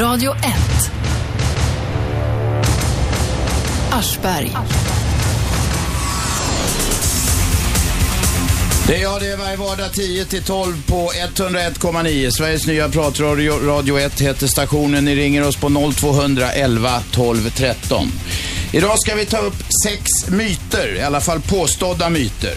Radio 1. Aschberg. Det är jag, det är varje vardag 10 till 12 på 101,9. Sveriges nya pratradio, Radio 1 heter stationen. Ni ringer oss på 0211 12 13. Idag ska vi ta upp sex myter, i alla fall påstådda myter.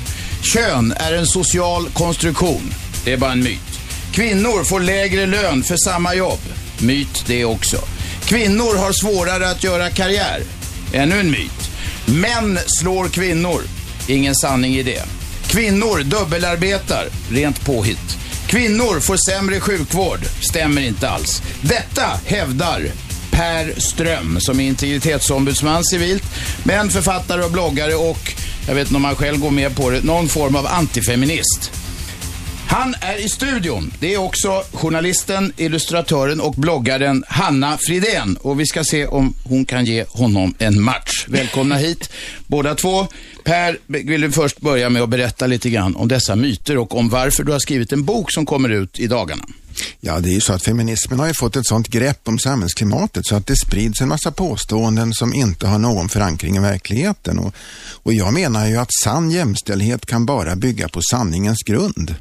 Kön är en social konstruktion. Det är bara en myt. Kvinnor får lägre lön för samma jobb. Myt det också. Kvinnor har svårare att göra karriär. Ännu en myt. Män slår kvinnor. Ingen sanning i det. Kvinnor dubbelarbetar. Rent påhitt. Kvinnor får sämre sjukvård. Stämmer inte alls. Detta hävdar Per Ström som är integritetsombudsman civilt, men författare och bloggare och, jag vet inte om han själv går med på det, någon form av antifeminist. Han är i studion. Det är också journalisten, illustratören och bloggaren Hanna Fridén. Och vi ska se om hon kan ge honom en match. Välkomna hit båda två. Per, vill du först börja med att berätta lite grann om dessa myter och om varför du har skrivit en bok som kommer ut i dagarna. Ja, det är ju så att feminismen har ju fått ett sånt grepp om samhällsklimatet så att det sprids en massa påståenden som inte har någon förankring i verkligheten. Och, och jag menar ju att sann jämställdhet kan bara bygga på sanningens grund.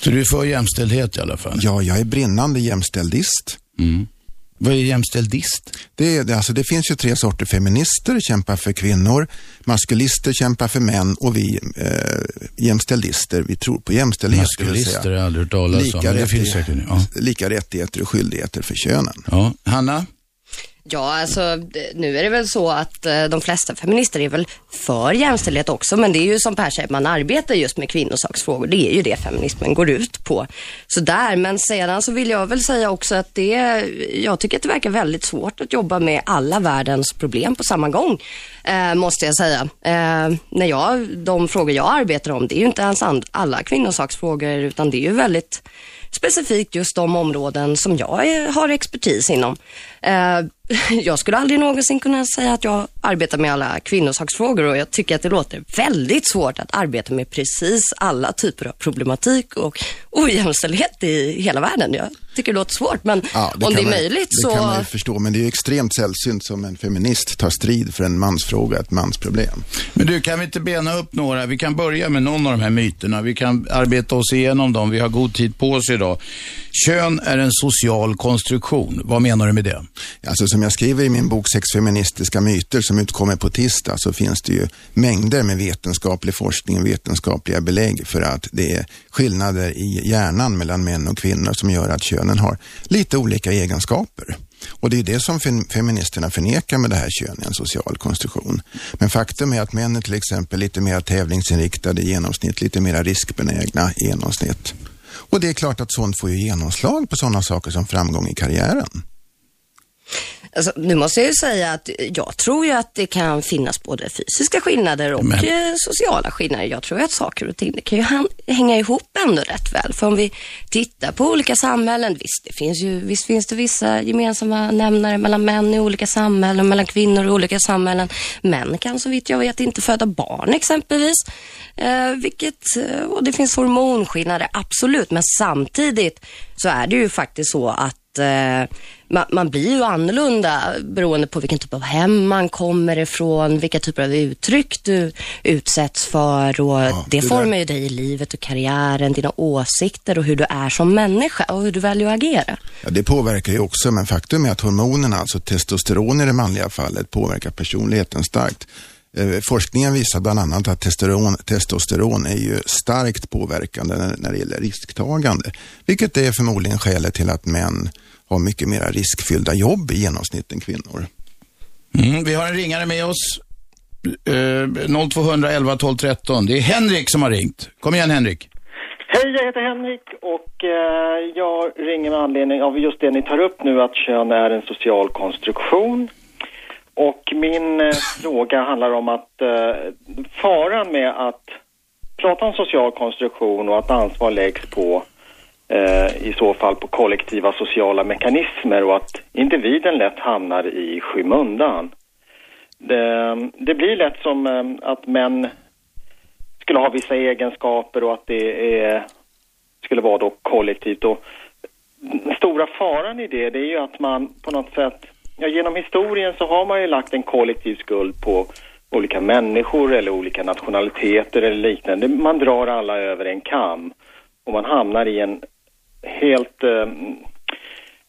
Så du är för jämställdhet i alla fall? Ja, jag är brinnande jämställdist. Mm. Vad är jämställdist? Det, det, alltså, det finns ju tre sorter feminister, kämpar för kvinnor, maskulister kämpar för män och vi eh, jämställdister, vi tror på jämställdhet. Maskulister har jag aldrig hört talas om. Det finns säkert, ja. Lika rättigheter och skyldigheter för könen. Ja. Hanna? Ja, alltså nu är det väl så att eh, de flesta feminister är väl för jämställdhet också, men det är ju som Per säger, man arbetar just med kvinnosaksfrågor. Det är ju det feminismen går ut på. Så där, men sedan så vill jag väl säga också att det, jag tycker att det verkar väldigt svårt att jobba med alla världens problem på samma gång, eh, måste jag säga. Eh, när jag, de frågor jag arbetar om, det är ju inte ens alla kvinnosaksfrågor, utan det är ju väldigt specifikt just de områden som jag eh, har expertis inom. Eh, jag skulle aldrig någonsin kunna säga att jag arbetar med alla kvinnosaksfrågor och jag tycker att det låter väldigt svårt att arbeta med precis alla typer av problematik och ojämställdhet i hela världen. Jag tycker det låter svårt, men ja, det om det är man, möjligt det så... Det kan man ju förstå, men det är ju extremt sällsynt som en feminist tar strid för en mansfråga, ett mansproblem. Men du, kan vi inte bena upp några? Vi kan börja med någon av de här myterna. Vi kan arbeta oss igenom dem. Vi har god tid på oss idag. Kön är en social konstruktion. Vad menar du med det? Alltså som jag skriver i min bok Sex feministiska myter som utkommer på tisdag så finns det ju mängder med vetenskaplig forskning och vetenskapliga belägg för att det är skillnader i hjärnan mellan män och kvinnor som gör att könen har lite olika egenskaper. Och det är det som feministerna förnekar med det här kön, en social konstruktion. Men faktum är att män är till exempel lite mer tävlingsinriktade i genomsnitt, lite mer riskbenägna i genomsnitt. Och det är klart att sånt får ju genomslag på sådana saker som framgång i karriären. Alltså, nu måste jag ju säga att jag tror ju att det kan finnas både fysiska skillnader och Men... Eh, sociala skillnader. Jag tror att saker och ting det kan ju hänga ihop ändå rätt väl. För om vi tittar på olika samhällen, visst, det finns ju, visst finns det vissa gemensamma nämnare mellan män i olika samhällen, mellan kvinnor i olika samhällen. Män kan så vitt jag vet inte föda barn exempelvis. Eh, vilket, eh, och det finns hormonskillnader, absolut. Men samtidigt så är det ju faktiskt så att eh, man, man, blir ju annorlunda beroende på vilken typ av hem man kommer ifrån, vilka typer av uttryck du utsätts för och ja, det, det formar ju dig i livet och karriären, dina åsikter och hur du är som människa och hur du väljer att agera. Ja, det påverkar ju också, men faktum är att hormonerna, alltså testosteron i det manliga fallet, påverkar personligheten starkt. Eh, forskningen visar bland annat att testosteron, testosteron är ju starkt påverkande när, när det gäller risktagande, vilket är förmodligen skälet till att män har mycket mer riskfyllda jobb i genomsnitt än kvinnor. Mm, vi har en ringare med oss. Eh, 0211 12 13. Det är Henrik som har ringt. Kom igen Henrik. Hej, jag heter Henrik och eh, jag ringer med anledning av just det ni tar upp nu, att kön är en social konstruktion. Och min eh, fråga handlar om att eh, faran med att prata om social konstruktion och att ansvar läggs på Eh, i så fall på kollektiva sociala mekanismer och att individen lätt hamnar i skymundan. Det, det blir lätt som eh, att män skulle ha vissa egenskaper och att det är, skulle vara då kollektivt. Och den stora faran i det, det är ju att man på något sätt, ja, genom historien så har man ju lagt en kollektiv skuld på olika människor eller olika nationaliteter eller liknande. Man drar alla över en kam och man hamnar i en helt eh,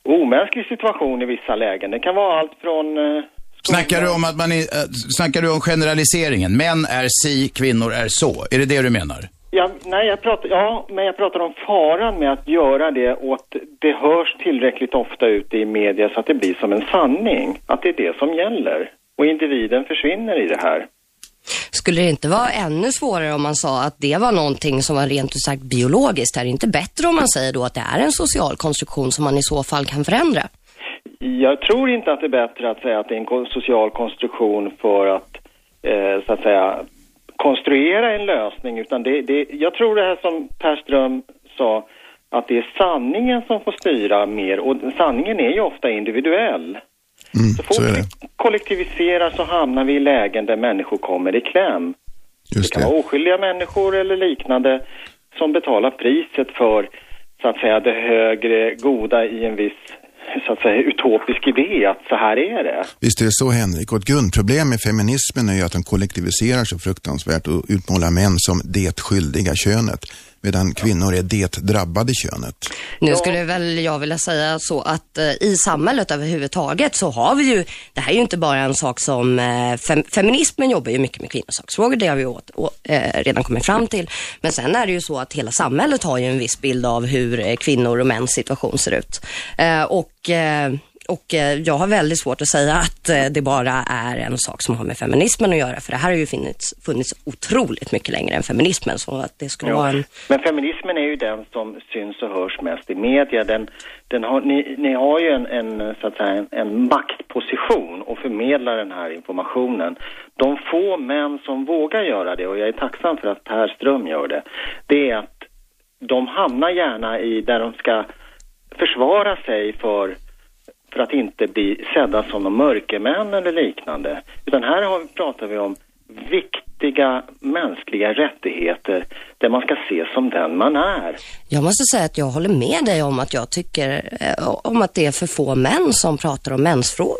omänsklig situation i vissa lägen. Det kan vara allt från eh, Snackar du om att man är, äh, snackar du om generaliseringen? Män är si, kvinnor är så. Är det det du menar? Ja, nej, jag pratar, ja, men jag pratar om faran med att göra det och att det hörs tillräckligt ofta ute i media så att det blir som en sanning. Att det är det som gäller. Och individen försvinner i det här. Skulle det inte vara ännu svårare om man sa att det var någonting som var rent ut sagt biologiskt? Är det inte bättre om man säger då att det är en social konstruktion som man i så fall kan förändra? Jag tror inte att det är bättre att säga att det är en social konstruktion för att, eh, så att säga, konstruera en lösning, utan det, det, jag tror det här som Per Ström sa, att det är sanningen som får styra mer, och sanningen är ju ofta individuell. Mm, Så fort så vi kollektiviserar så hamnar vi i lägen där människor kommer i kläm. Just Det kan vara det. oskyldiga människor eller liknande som betalar priset för, så att säga, det högre goda i en viss, så att säga, utopisk idé att så här är det. Visst är det så Henrik. Och ett grundproblem med feminismen är ju att den kollektiviserar så fruktansvärt och utmålar män som det skyldiga könet. Medan kvinnor är det drabbade könet. Nu skulle väl jag vilja säga så att eh, i samhället överhuvudtaget så har vi ju, det här är ju inte bara en sak som, eh, fem, feminismen jobbar ju mycket med kvinnosaksfrågor, det har vi åt, å, eh, redan kommit fram till. Men sen är det ju så att hela samhället har ju en viss bild av hur kvinnor och mäns situation ser ut. Och och eh, jag har väldigt svårt att säga att eh, det bara är en sak som har med feminismen att göra. För det här har ju funnits, funnits otroligt mycket längre än feminismen. Så att det skulle vara en... Men feminismen är ju den som syns och hörs mest i media. Den, den har, ni, ni har ju en, en, så att säga, en, en maktposition och förmedlar den här informationen. De få män som vågar göra det, och jag är tacksam för att Per Ström gör det, det är att de hamnar gärna i där de ska försvara sig för för att inte bli sedda som de mörkermän eller liknande. Utan här har, pratar vi om viktiga mänskliga rättigheter där man ska ses som den man är. Jag måste säga att jag håller med dig om att jag tycker eh, om att det är för få män som pratar om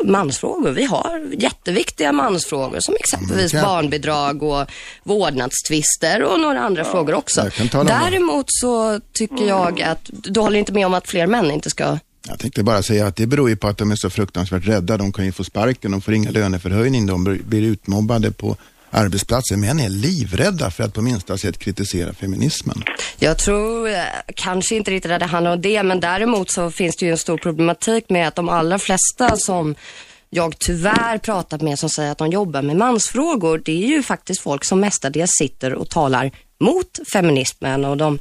mansfrågor. Vi har jätteviktiga mansfrågor som exempelvis Mm, kan- barnbidrag och vårdnadstvister och några andra frågor också. Däremot så tycker jag att du håller inte med om att fler män inte ska jag tänkte bara säga att det beror ju på att de är så fruktansvärt rädda. De kan ju få sparken, de får inga löneförhöjning, de blir- utmobbade på arbetsplatser. Män är livrädda för att på minsta sätt kritisera feminismen. Jag tror eh, kanske inte riktigt att det handlar om det, men däremot så finns det ju en stor problematik med att de allra flesta som jag tyvärr pratat med som säger att de jobbar med mansfrågor, det är ju faktiskt folk som mestadels sitter och talar mot feminismen och de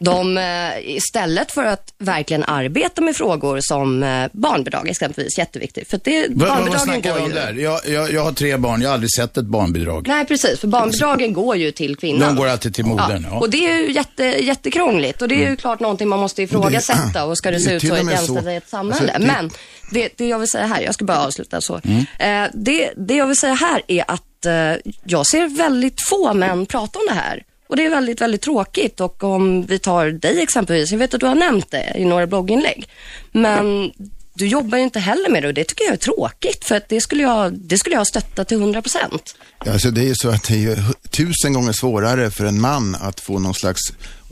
de, eh, istället för att verkligen arbeta med frågor som eh, barnbidrag exempelvis, jätteviktigt. För det, Vad, vad barnbidragen snackar går ju... där? Jag, jag, jag har tre barn, jag har aldrig sett ett barnbidrag. Nej, precis. För barnbidragen går ju till kvinnan. De går alltid till modern, ja. Och det är ju jätte, jättekrångligt och det är ju klart någonting man måste ifrågasätta och ska det det se ut så i ett jämställdhetssamhälle. alltså, Men det, det jag vill säga här, jag ska bara avsluta så. Eh, det, det jag vill säga här är att jag ser väldigt få män prata om det här. Och det är väldigt, väldigt tråkigt och om vi tar dig exempelvis, jag vet att du har nämnt det i några blogginlägg. Men du jobbar ju inte heller med det och det tycker jag är tråkigt för att det skulle jag, det skulle jag stötta till 100 procent. Alltså det är ju så att det är ju tusen gånger svårare för en man att få någon slags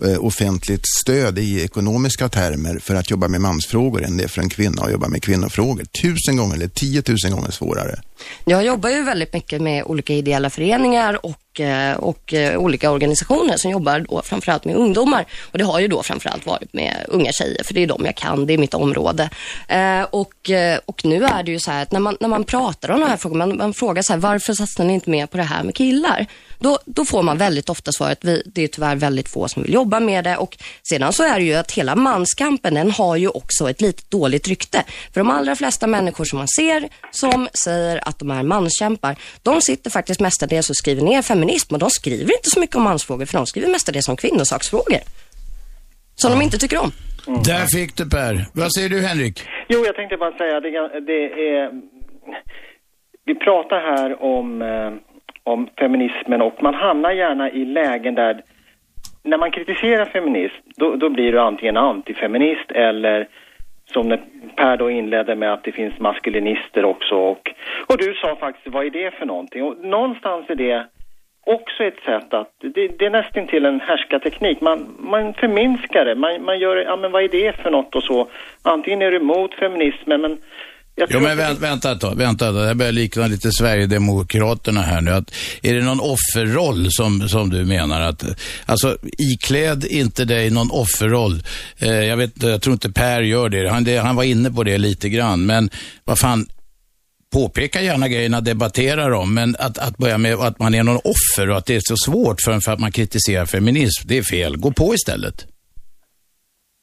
eh, offentligt stöd i ekonomiska termer för att jobba med mansfrågor än det är för en kvinna att jobba med kvinnofrågor. Tusen gånger eller tiotusen gånger svårare. Jag jobbar ju väldigt mycket med olika ideella föreningar och, eh, och eh, olika organisationer som jobbar då framförallt med ungdomar. Och det har ju då framförallt varit med unga tjejer, för det är de jag kan, det är mitt område. Eh, och, och nu är det ju så här att när man, när man pratar om de här frågorna, man, man frågar så här, varför satsar ni inte mer på det här med killar? Då, då får man väldigt ofta svaret, vi, det är tyvärr väldigt få som vill jobba med det. Och sedan så är det ju att hela manskampen, den har ju också ett lite dåligt rykte. För de allra flesta människor som man ser som säger att de är manskämpar, de sitter faktiskt mestadels och skriver ner feminism och de skriver inte så mycket om mansfrågor, för de skriver mestadels om kvinnosaksfrågor. Som de inte tycker om. Där fick du Per. Vad säger du Henrik? Jo, jag tänkte bara säga det, det är... Vi pratar här om, eh, om feminismen och man hamnar gärna i lägen där när man kritiserar feminism, då, då blir du antingen antifeminist eller som när Per då inledde med att det finns maskulinister också och, och du sa faktiskt vad är det för någonting? Och någonstans är det också ett sätt att, det, det är nästan till en härskarteknik. Man, man förminskar det, man, man gör, ja men vad är det för något och så. Antingen är du emot feminismen men Jo men vänt, vänta ett tag, vänta. Det här börjar likna lite Sverigedemokraterna här nu. Att, är det någon offerroll som, som du menar? att Alltså ikläd inte dig någon offerroll. Eh, jag, vet, jag tror inte Per gör det. Han, det. han var inne på det lite grann. Men vad fan, påpeka gärna grejerna, debattera dem. Men att, att börja med att man är någon offer och att det är så svårt för, för att man kritiserar feminism, det är fel. Gå på istället.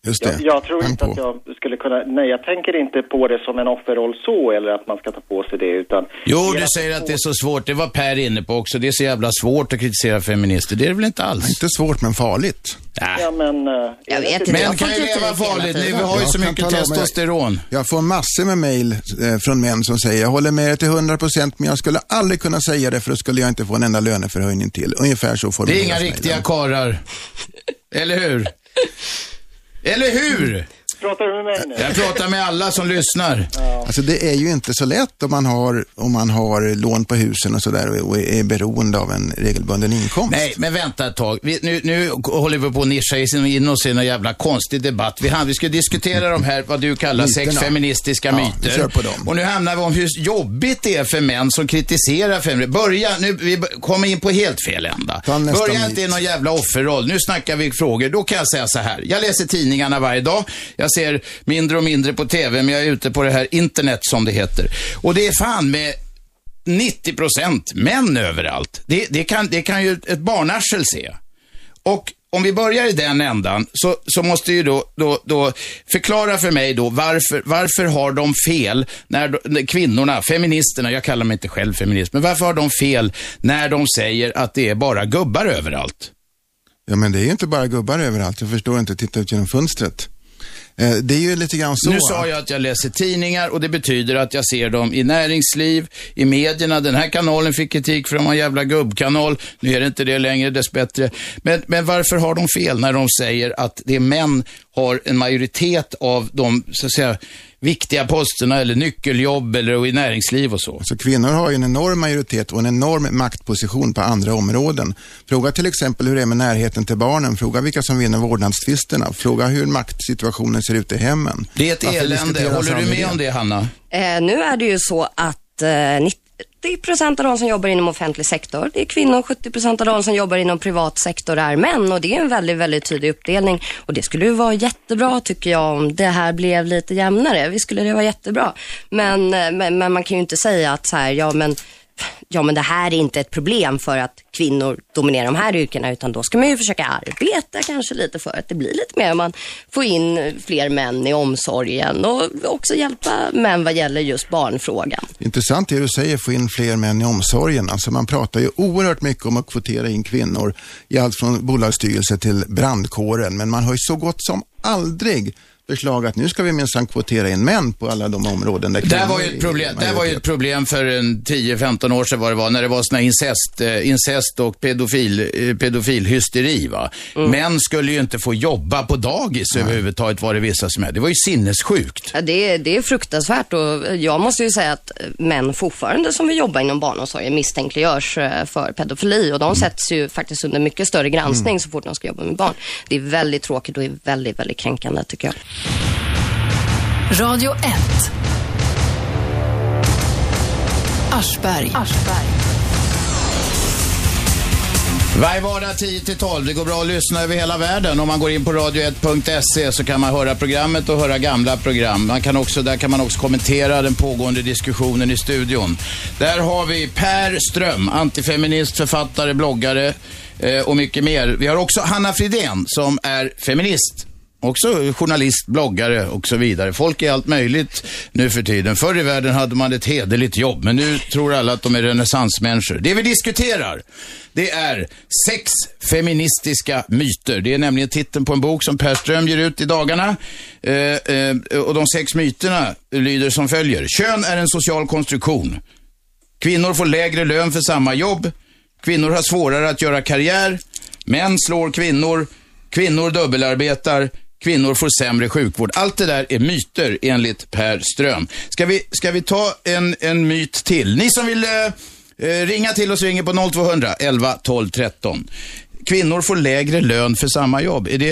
Just det. Jag, jag tror Häng inte på. att jag skulle kunna, nej jag tänker inte på det som en offerroll så eller att man ska ta på sig det utan... Jo, du säger att det är så svårt. Det var Per inne på också. Det är så jävla svårt att kritisera feminister. Det är det väl inte alls? Inte svårt men farligt. Ja men... eh, Jag vet inte. Men Jag får kan ju leva farligt. Vi har ju Jag så mycket testosteron. Jag får massor med mejl eh, från män som säger jag håller med dig till 100% men jag skulle aldrig kunna säga det för då skulle jag inte få en enda löneförhöjning till. Ungefär så Det är inga riktiga karlar. Eller hur? Eller hur? Pratar du med mig nu? Jag pratar med alla som lyssnar. Alltså det är ju inte så lätt om man har, om man har lån på husen och sådär och är beroende av en regelbunden inkomst. Nej, men vänta ett tag. Vi, nu, nu håller vi på att nischa in oss i en jävla konstig debatt. Vi, vi ska diskutera de här, vad du kallar sex Myterna. feministiska Ja, vi myter. kör på dem. Och nu hamnar vi om hur jobbigt det är för män som kritiserar feminism. Börja, nu, vi kommer in på helt fel ända. Börja inte i någon jävla offerroll. Nu snackar vi frågor. Då kan jag säga så här. Jag läser tidningarna varje dag. Jag ser mindre och mindre på TV, men jag är ute på det här internet som det heter. Och det är fan med 90 procent män överallt. Det, det, kan, det kan ju ett barnarsel se. Och om vi börjar i den ändan så, så måste ju då, då, då förklara för mig då varför, varför har de fel när, de- när kvinnorna, feministerna, jag kallar mig inte själv feminist, men varför har de fel när de säger att det är bara gubbar överallt? Ja men det är ju inte bara gubbar överallt, jag förstår inte, titta ut genom fönstret. Eh, det är ju lite grann så. Nu sa jag att jag läser tidningar och det betyder att jag ser dem i näringsliv, i medierna. Den här kanalen fick kritik för att de var en jävla gubbkanal. Nu är det inte det längre, dessbättre. Men, men varför har de fel när de säger att det är män har en majoritet av de, så att säga, viktiga posterna eller nyckeljobb eller i näringsliv och så? Så kvinnor har ju en enorm majoritet och en enorm maktposition på andra områden. Fråga till exempel hur det är med närheten till barnen. Fråga vilka som vinner vårdnadstvisterna. Fråga hur maktsituationen ser ut i hemmen. Det är ett Varför elände. Håller du med om det, Hanna? Eh, nu är det ju så att eh, 90 procent av de som jobbar inom offentlig sektor, det är kvinnor. 70 procent av de som jobbar inom privat sektor är män. Och det är en väldigt, väldigt tydlig uppdelning. Och det skulle ju vara jättebra tycker jag om det här blev lite jämnare. Visst skulle det vara jättebra. Men, eh, men, men man kan ju inte säga att så här, ja men Ja men det här är inte ett problem för att kvinnor dominerar de här yrkena utan då ska man ju försöka arbeta kanske lite för att det blir lite mer, man får in fler män i omsorgen och också hjälpa män vad gäller just barnfrågan. Intressant det du säger, få in fler män i omsorgen. Alltså man pratar ju oerhört mycket om att kvotera in kvinnor i allt från bolagsstyrelse till brandkåren. Men man har ju så gott som aldrig förslag att nu ska vi minsann kvotera in män på alla de områden där Det var ju ett problem, det var ju ett problem för en 10-15 år sedan vad det var, när det var såna incest, eh, incest och pedofil, eh, pedofilhysteri. Va? Män skulle ju inte få jobba på dagis överhuvudtaget var det vissa som är. Det var ju sinnessjukt. Ja, det, är, det är fruktansvärt och jag måste ju säga att män fortfarande som vill jobba inom barnomsorgen misstänkliggörs eh, för pedofili och de sätts ju faktiskt under mycket större granskning så fort de ska jobba med barn. Det är väldigt tråkigt och är väldigt, väldigt kränkande tycker jag. Radio 1. Aschberg. Varje vardag 10-12. Det går bra att lyssna över hela världen. Om man går in på radio1.se så kan man höra programmet och höra gamla program. Man kan också, där kan man också kommentera den pågående diskussionen i studion. Där har vi Per Ström, antifeminist, författare, bloggare eh, och mycket mer. Vi har också Hanna Fridén som är feminist. Också journalist, bloggare och så vidare. Folk är allt möjligt nu för tiden. Förr i världen hade man ett hederligt jobb, men nu tror alla att de är renässansmänniskor. Det vi diskuterar, det är sex feministiska myter. Det är nämligen titeln på en bok som Per Ström ger ut i dagarna. Eh, eh, och de sex myterna lyder som följer. Kön är en social konstruktion. Kvinnor får lägre lön för samma jobb. Kvinnor har svårare att göra karriär. Män slår kvinnor. Kvinnor dubbelarbetar. Kvinnor får sämre sjukvård. Allt det där är myter enligt Per Ström. Ska vi, ska vi ta en, en myt till? Ni som vill eh, eh ringa till oss ringer på 0200 11 12 13 kvinnor får lägre lön för samma jobb. Är det,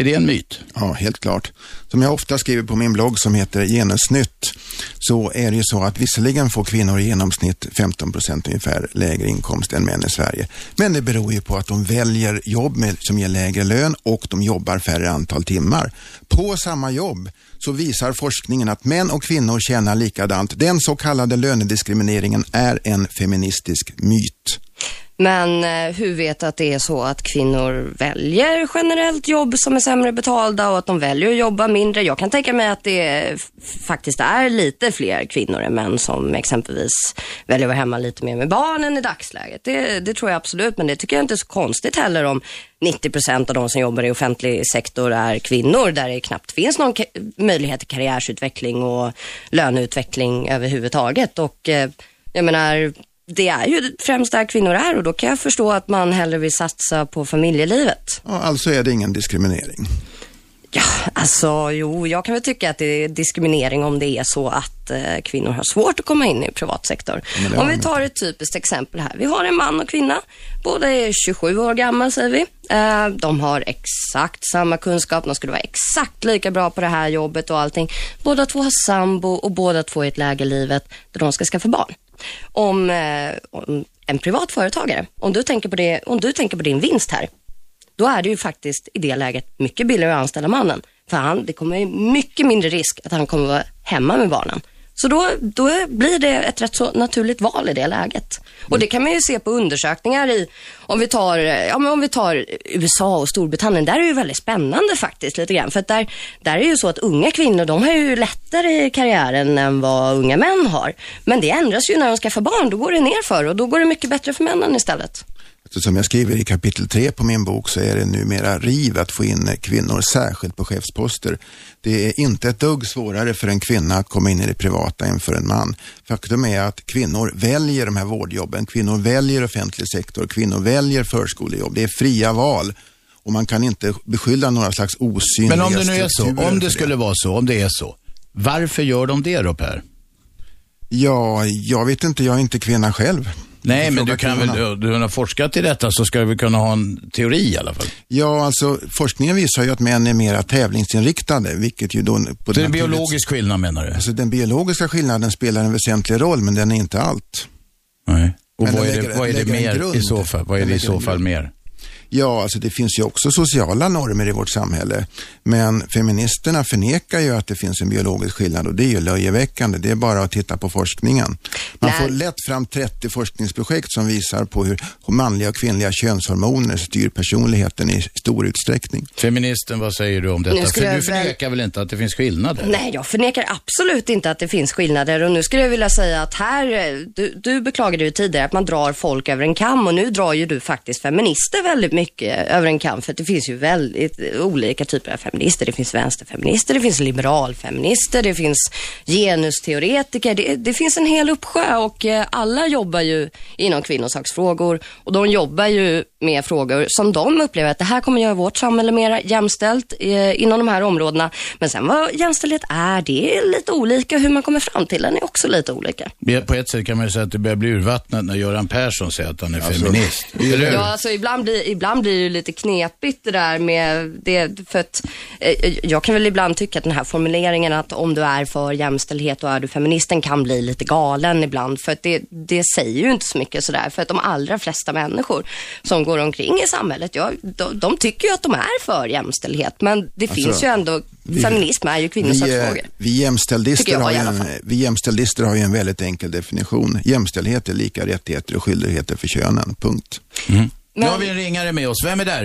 är det en myt? Ja, helt klart. Som jag ofta skriver på min blogg som heter Genusnytt så är det ju så att visserligen får kvinnor i genomsnitt 15 procent ungefär lägre inkomst än män i Sverige. Men det beror ju på att de väljer jobb med, som ger lägre lön och de jobbar färre antal timmar. På samma jobb så visar forskningen att män och kvinnor tjänar likadant. Den så kallade lönediskrimineringen är en feministisk myt. Men eh, hur vet att det är så att kvinnor väljer generellt jobb som är sämre betalda och att de väljer att jobba mindre? Jag kan tänka mig att det faktiskt är lite fler kvinnor än män som exempelvis väljer att vara hemma lite mer med barnen i dagsläget. Det, det tror jag absolut, men det tycker jag inte är så konstigt heller om 90 procent av de som jobbar i offentlig sektor är kvinnor där det knappt finns någon möjlighet till karriärsutveckling och löneutveckling överhuvudtaget. Och eh, jag menar, det är ju främst där kvinnor är och då kan jag förstå att man hellre vill satsa på familjelivet. Ja, alltså är det ingen diskriminering? Ja, alltså jo, jag kan väl tycka att det är diskriminering om det är så att eh, kvinnor har svårt att komma in i privat sektor. Om vi tar ett typiskt exempel här. Vi har en man och kvinna. Båda är 27 år gamla säger vi. Eh, de har exakt samma kunskap. De skulle vara exakt lika bra på det här jobbet och allting. Båda två har sambo och båda två är i ett läge i livet där de ska skaffa barn om, eh, om en privat företagare, om du, tänker på det, om du tänker på din vinst här, då är det ju faktiskt i det läget mycket billigare att anställa mannen. För han, det kommer mycket mindre risk att han kommer vara hemma med barnen. Så då, då blir det ett rätt så naturligt val i det läget. Och det kan man ju se på undersökningar i, om vi tar, ja, men om vi tar USA och Storbritannien, där är det ju väldigt spännande faktiskt lite grann. För att där, där är det ju så att unga kvinnor, de har ju lättare i karriären än vad unga män har. Men det ändras ju när de skaffar barn, då går det ner för och då går det mycket bättre för männen istället. Som jag skriver i kapitel 3 på min bok så är det numera riv att få in kvinnor särskilt på chefsposter. Det är inte ett dugg svårare för en kvinna att komma in i det privata än för en man. Faktum är att kvinnor väljer de här vårdjobben, kvinnor väljer offentlig sektor, kvinnor väljer förskolejobb. Det är fria val och man kan inte beskylla några slags osynliga Men om det nu är så, om det skulle vara så, om det är så, varför gör de det då Per? Ja, jag vet inte, jag är inte kvinna själv. Nej, men du kan väl, du har forskat i detta så ska du väl kunna ha en teori i alla fall? Ja, alltså forskningen visar ju att män är mera tävlingsinriktade, vilket ju då... På det är en biologisk skillnad menar du? Alltså den biologiska skillnaden spelar en väsentlig roll, men den är inte allt. Nej. Och vad är, det, vad är det mer i så fall? Vad är det i så fall mer? Ja, alltså det finns ju också sociala normer i vårt samhälle. Men feministerna förnekar ju att det finns en biologisk skillnad och det är ju löjeväckande. Det är bara att titta på forskningen. Man Nej. får lätt fram 30 forskningsprojekt som visar på hur manliga och kvinnliga könshormoner styr personligheten i stor utsträckning. Feministen, vad säger du om detta? För du förnekar väl... väl inte att det finns skillnader? Nej, jag förnekar absolut inte att det finns skillnader och nu skulle jag vilja säga att här, du, du beklagade ju tidigare att man drar folk över en kam och nu drar ju du faktiskt feminister väldigt mycket mycket över en kam för det finns ju väldigt olika typer av feminister. Det finns vänsterfeminister, det finns liberalfeminister, det finns genusteoretiker. Det, det finns en hel uppsjö och eh, alla jobbar ju inom kvinnosaksfrågor och de jobbar ju med frågor som de upplever att det här kommer göra vårt samhälle mer jämställt eh, inom de här områdena. Men sen vad jämställdhet är, det är lite olika. Hur man kommer fram till den är också lite olika. På ett sätt kan man ju säga att det börjar bli urvattnat när Göran Persson säger att han är alltså, feminist. Ja, alltså ibland blir, ibland blir det lite knepigt det där med det. För att eh, jag kan väl ibland tycka att den här formuleringen att om du är för jämställdhet och är du feministen kan bli lite galen ibland. För att det, det säger ju inte så mycket sådär. För att de allra flesta människor som går omkring i samhället, ja, de, de tycker ju att de är för jämställdhet. Men det alltså, finns ju ändå, vi, feminism är ju kvinnosaksfrågor. Vi, vi, jämställdlister har en, vi jämställdlister har ju en väldigt enkel definition. Jämställdhet är lika rättigheter och skyldigheter för könen, punkt. Mm. Men... Nu har vi en ringare med oss. Vem är där?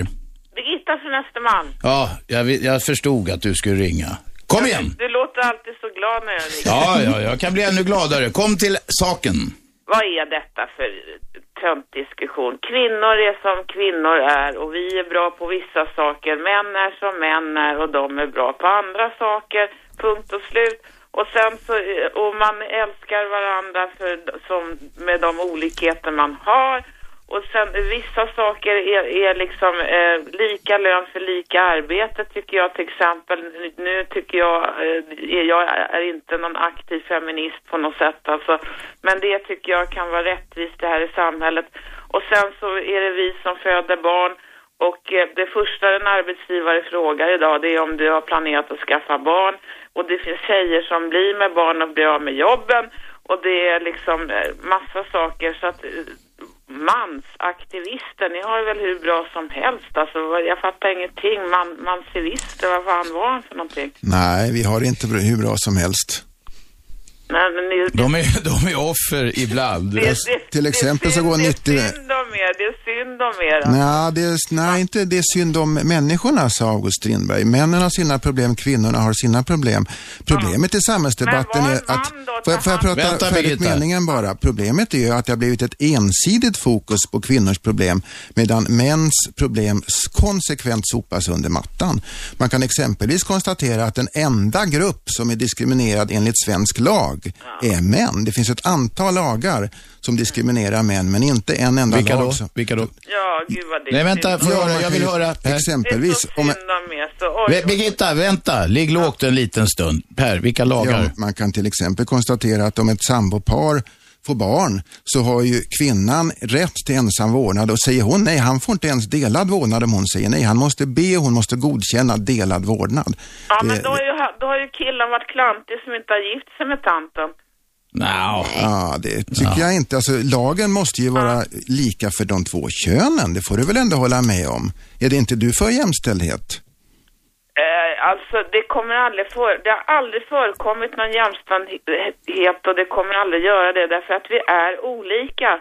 Birgitta från Östermalm. Ja, jag, jag förstod att du skulle ringa. Kom igen! Du, du låter alltid så glad när jag ringer. Ja, ja, jag kan bli ännu gladare. Kom till saken. Vad är detta för töntdiskussion. Kvinnor är som kvinnor är och vi är bra på vissa saker. Män är som män är och de är bra på andra saker. Punkt och slut. Och sen så, och man älskar varandra för, som, med de olikheter man har. Och sen vissa saker är, är liksom eh, lika lön för lika arbete tycker jag till exempel. Nu tycker jag, eh, jag är inte någon aktiv feminist på något sätt alltså. Men det tycker jag kan vara rättvist det här i samhället. Och sen så är det vi som föder barn. Och eh, det första en arbetsgivare frågar idag det är om du har planerat att skaffa barn. Och det finns tjejer som blir med barn och blir av med jobben. Och det är liksom eh, massa saker så att eh, mansaktivister, ni har det väl hur bra som helst alltså. Jag fattar ingenting. Man, mansivister, vad fan var han för någonting? Nej, vi har inte hur bra som helst. Nej, men ni, De är, de är offer ibland. det, det, Till exempel så det är går synd, 90 Det är synd om er, det är synd om er. Nej, det är, nej, inte det är synd om människorna, sa August Strindberg. Männen har sina problem, kvinnorna har sina problem. Problemet i samhällsdebatten Men var är att... Får jag, får jag ta prata Vänta, färdigt Birgitta. meningen bara? Problemet är ju att det har blivit ett ensidigt fokus på kvinnors problem medan mäns problem konsekvent sopas under mattan. Man kan exempelvis konstatera att den enda grupp som är diskriminerad enligt svensk lag är män. Det finns ett antal lagar som diskriminerar män men inte en enda Vilka lag. då? som- Vilka då? Ja, gud vad det Nej, vänta, får jag Ja, Jag vill höra. Per. Det är Exempelvis, så om, synd om. Så, oj, Be- Birgitta, vänta. Ligg lågt en liten stund. Per, vilka lagar? ja, man kan till exempel konstatera att om ett sambopar får barn så har ju kvinnan rätt till ensam vårdnad och säger hon nej, han får inte ens delad vårdnad om hon säger nej. Han måste be hon måste godkänna delad vårdnad. Ja, men Det- då, är ju, då har ju killen varit klantig som inte har gift sig med tanten. Nå. Ja, det tycker jag inte. Alltså, lagen måste ju vara lika för de två könen. Det får du väl ändå hålla med om? Är det inte du för jämställdhet? Eh, alltså, det kommer aldrig för, det har aldrig förekommit någon jämställdhet och det kommer aldrig göra det därför att vi är olika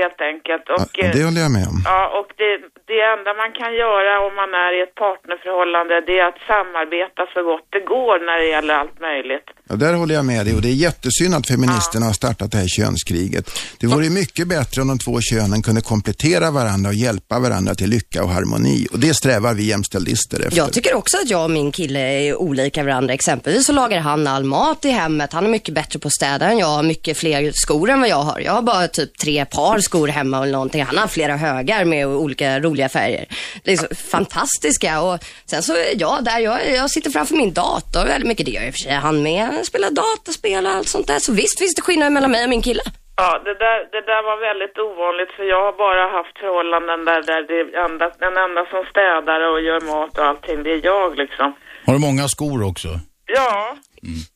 helt enkelt. Och, Ja, det eh, håller jag med om. Ja, och det, det enda man kan göra om man är i ett partnerförhållande det är att samarbeta så gott det går när det gäller allt möjligt. Ja, där håller jag med dig och det är jättesynd att feministerna har startat det här könskriget. Det vore ju mycket bättre om de två könen kunde komplettera varandra och hjälpa varandra till lycka och harmoni. Och det strävar vi jämställdister efter. Jag tycker också att jag och min kille är olika varandra. Exempelvis så lagar han all mat i hemmet. Han är mycket bättre på att städa än jag. har mycket fler skor än vad jag har. Jag har bara typ tre par skor hemma eller någonting. Han har flera högar med olika roliga färger. Det är så fantastiska. Och sen så jag där, jag, jag sitter framför min dator väldigt mycket. Det gör i och för sig han med. Han spelar dataspel och allt sånt där. Så visst finns det skillnader mellan mig och min kille. Ja, det där, det där var väldigt ovanligt för jag har bara haft förhållanden där, där det enda, den enda som städar och gör mat och allting, det är jag liksom. Har du många skor också? Ja,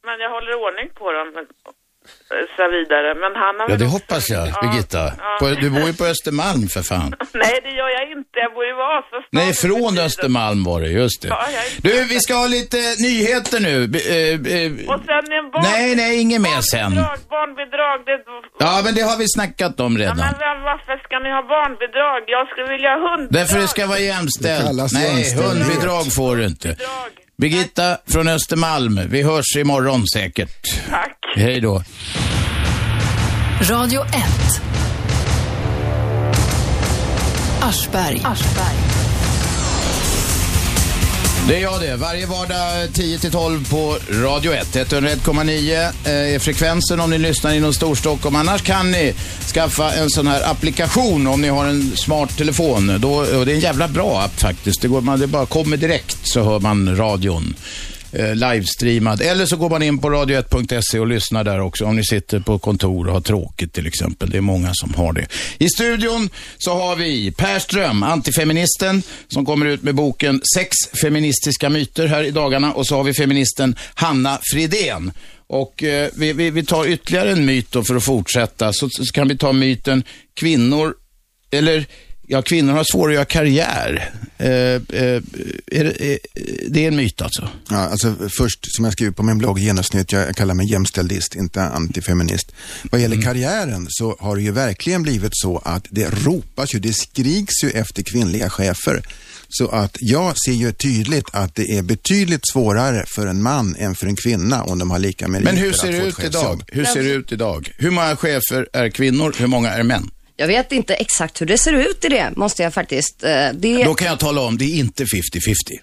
men jag håller ordning på dem så vidare. Men han har Ja, det också- hoppas jag, Ja, Birgitta. ja. På, du bor ju på Östermalm för fan. Nej, det gör jag inte. Jag bor i Vasastan. Nej, från. Östermalm var det, just det. Ja, Du, vi ska ha lite nyheter nu. Eh, eh, Och sen en barn... Nej, nej, inget mer sen. Barnbidrag, det... Ja, men det har vi snackat om Ja, redan. men vem- varför ska ni ha barnbidrag? Jag skulle vilja ha hundbidrag. Därför det ska vara jämställt. Nej, hundbidrag får du inte. Bidrag. Birgitta från Östermalm, vi hörs imorgon säkert. Tack. Hej då. Radio 1. Aschberg. Det är jag det. Varje vardag 10-12 på Radio 1. 101,9 eh, är frekvensen om ni lyssnar inom Storstockholm. Annars kan ni skaffa en sån här applikation om ni har en smart telefon. Då, och det är en jävla bra app faktiskt. Det, går, man, det bara kommer direkt så hör man radion. Eh, livestreamad. Eller så går man in på radio1.se och lyssnar där också om ni sitter på kontor och har tråkigt till exempel. Det är många som har det. I studion så har vi Per Ström, antifeministen, som kommer ut med boken Sex feministiska myter här i dagarna. Och så har vi feministen Hanna Fridén. Och eh, vi, vi, vi tar ytterligare en myt då för att fortsätta. Så, så kan vi ta myten kvinnor, eller ja, kvinnor har svårare att göra karriär. Eh, eh, är det, eh, det är en myt alltså? Ja, alltså först, som jag skriver på min blogg Genomsnitt, jag kallar mig jämställdist, inte antifeminist. Vad gäller karriären så har det ju verkligen blivit så att det ropas ju, det skriks ju efter kvinnliga chefer. Så att jag ser ju tydligt att det är betydligt svårare för en man än för en kvinna om de har lika meriter Men hur ser det ut idag? Hur ser det ut idag? Hur många chefer är kvinnor? Hur många är män? Jag vet inte exakt hur det ser ut i det, måste jag faktiskt. eh, Det... Då kan jag tala om, det är inte 50-50.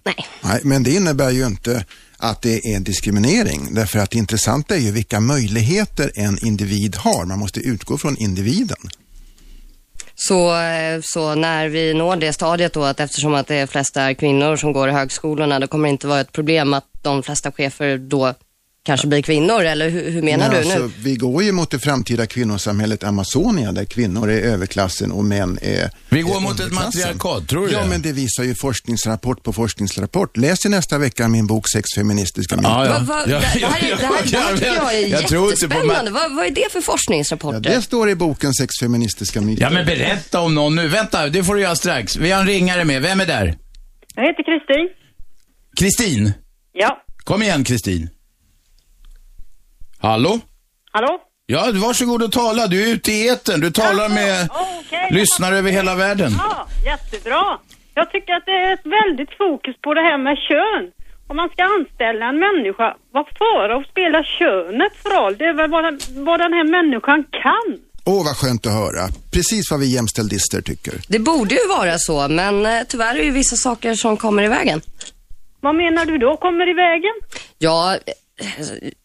Nej. Nej, men det innebär ju inte att det är diskriminering. Därför att det intressanta är ju vilka möjligheter en individ har. Man måste utgå från individen. Så, eh, så när vi når det stadiet då att eftersom att det flesta är kvinnor som går i högskolorna, det kommer inte vara ett problem att de flesta chefer då kanske blir kvinnor, eller hur, hur menar Nej, du nu? alltså, vi går ju mot det framtida kvinnosamhället Amazonia där kvinnor är överklassen och män är Vi går är mot ett matriarkat, tror du Ja, det? men det visar ju forskningsrapport på forskningsrapport. Läs i nästa vecka min bok Sex feministiska myter. Ja, ja. Det, här, det, här, ja, det här tycker jag är jag tror inte på jättespännande. Vad, vad är det för forskningsrapporter? Ja, det står i boken Sex feministiska myter. Ja, men berätta om någon nu. Vänta, det får du göra strax. Vi har en ringare med. Vem är där? Jag heter Kristin. Kristin. Ja. Kom igen, Kristin. Hallå? Hallå? Ja, varsågod och tala. Du är ute i etern. Du talar med okej. lyssnare över hela världen. Ja, jättebra. Jag tycker att det är ett väldigt fokus på det här med kön. Om man ska anställa en människa, vad fara att spela könet för roll? Det är väl vad den, vad den här människan kan. Åh, vad skönt att höra. Precis vad vi jämställdister tycker. Det borde ju vara så, men eh, tyvärr är det ju vissa saker som kommer i vägen. Vad menar du då kommer i vägen? Ja,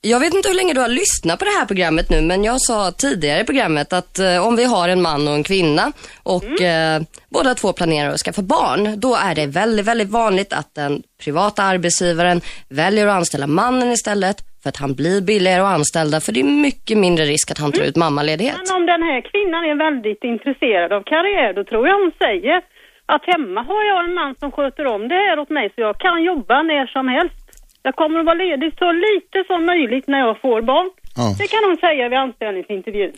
jag vet inte hur länge du har lyssnat på det här programmet nu, men jag sa tidigare i programmet att eh, om vi har en man och en kvinna och eh, båda två planerar att skaffa barn, då är det väldigt, väldigt vanligt att den privata arbetsgivaren väljer att anställa mannen istället för att han blir billigare att anställa, för det är mycket mindre risk att han tar ut mammaledighet. Men om den här kvinnan är väldigt intresserad av karriär, då tror jag hon säger att hemma har jag en man som sköter om det här åt mig så jag kan jobba när som helst. Jag kommer att vara ledig så lite som möjligt när jag får barn. Ja. Det kan hon säga vid anställningsintervjun.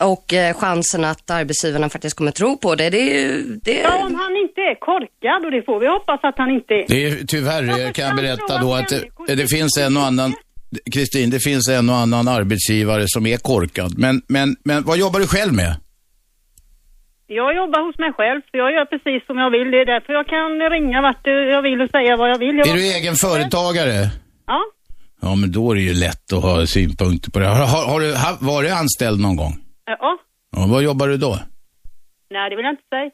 Och eh, chansen att arbetsgivarna faktiskt kommer tro på det, det är ju... Det Ja, om han inte är korkad och det får vi hoppas att han inte är. Det är, tyvärr Varför jag kan jag berätta då att det, det finns en och annan Kristin, det finns en och annan arbetsgivare som är korkad. Men, men, men vad jobbar du själv med? Jag jobbar hos mig själv, så jag gör precis som jag vill. Det är därför jag kan ringa vart jag vill och säga vad jag vill. Jag Är du egen företagare? Ja. Ja, men då är det ju lätt att ha synpunkter på det. Har, har, har du ha- varit anställd någon gång? Ja. Ja, vad jobbar du då? Nej, det vill jag inte säga.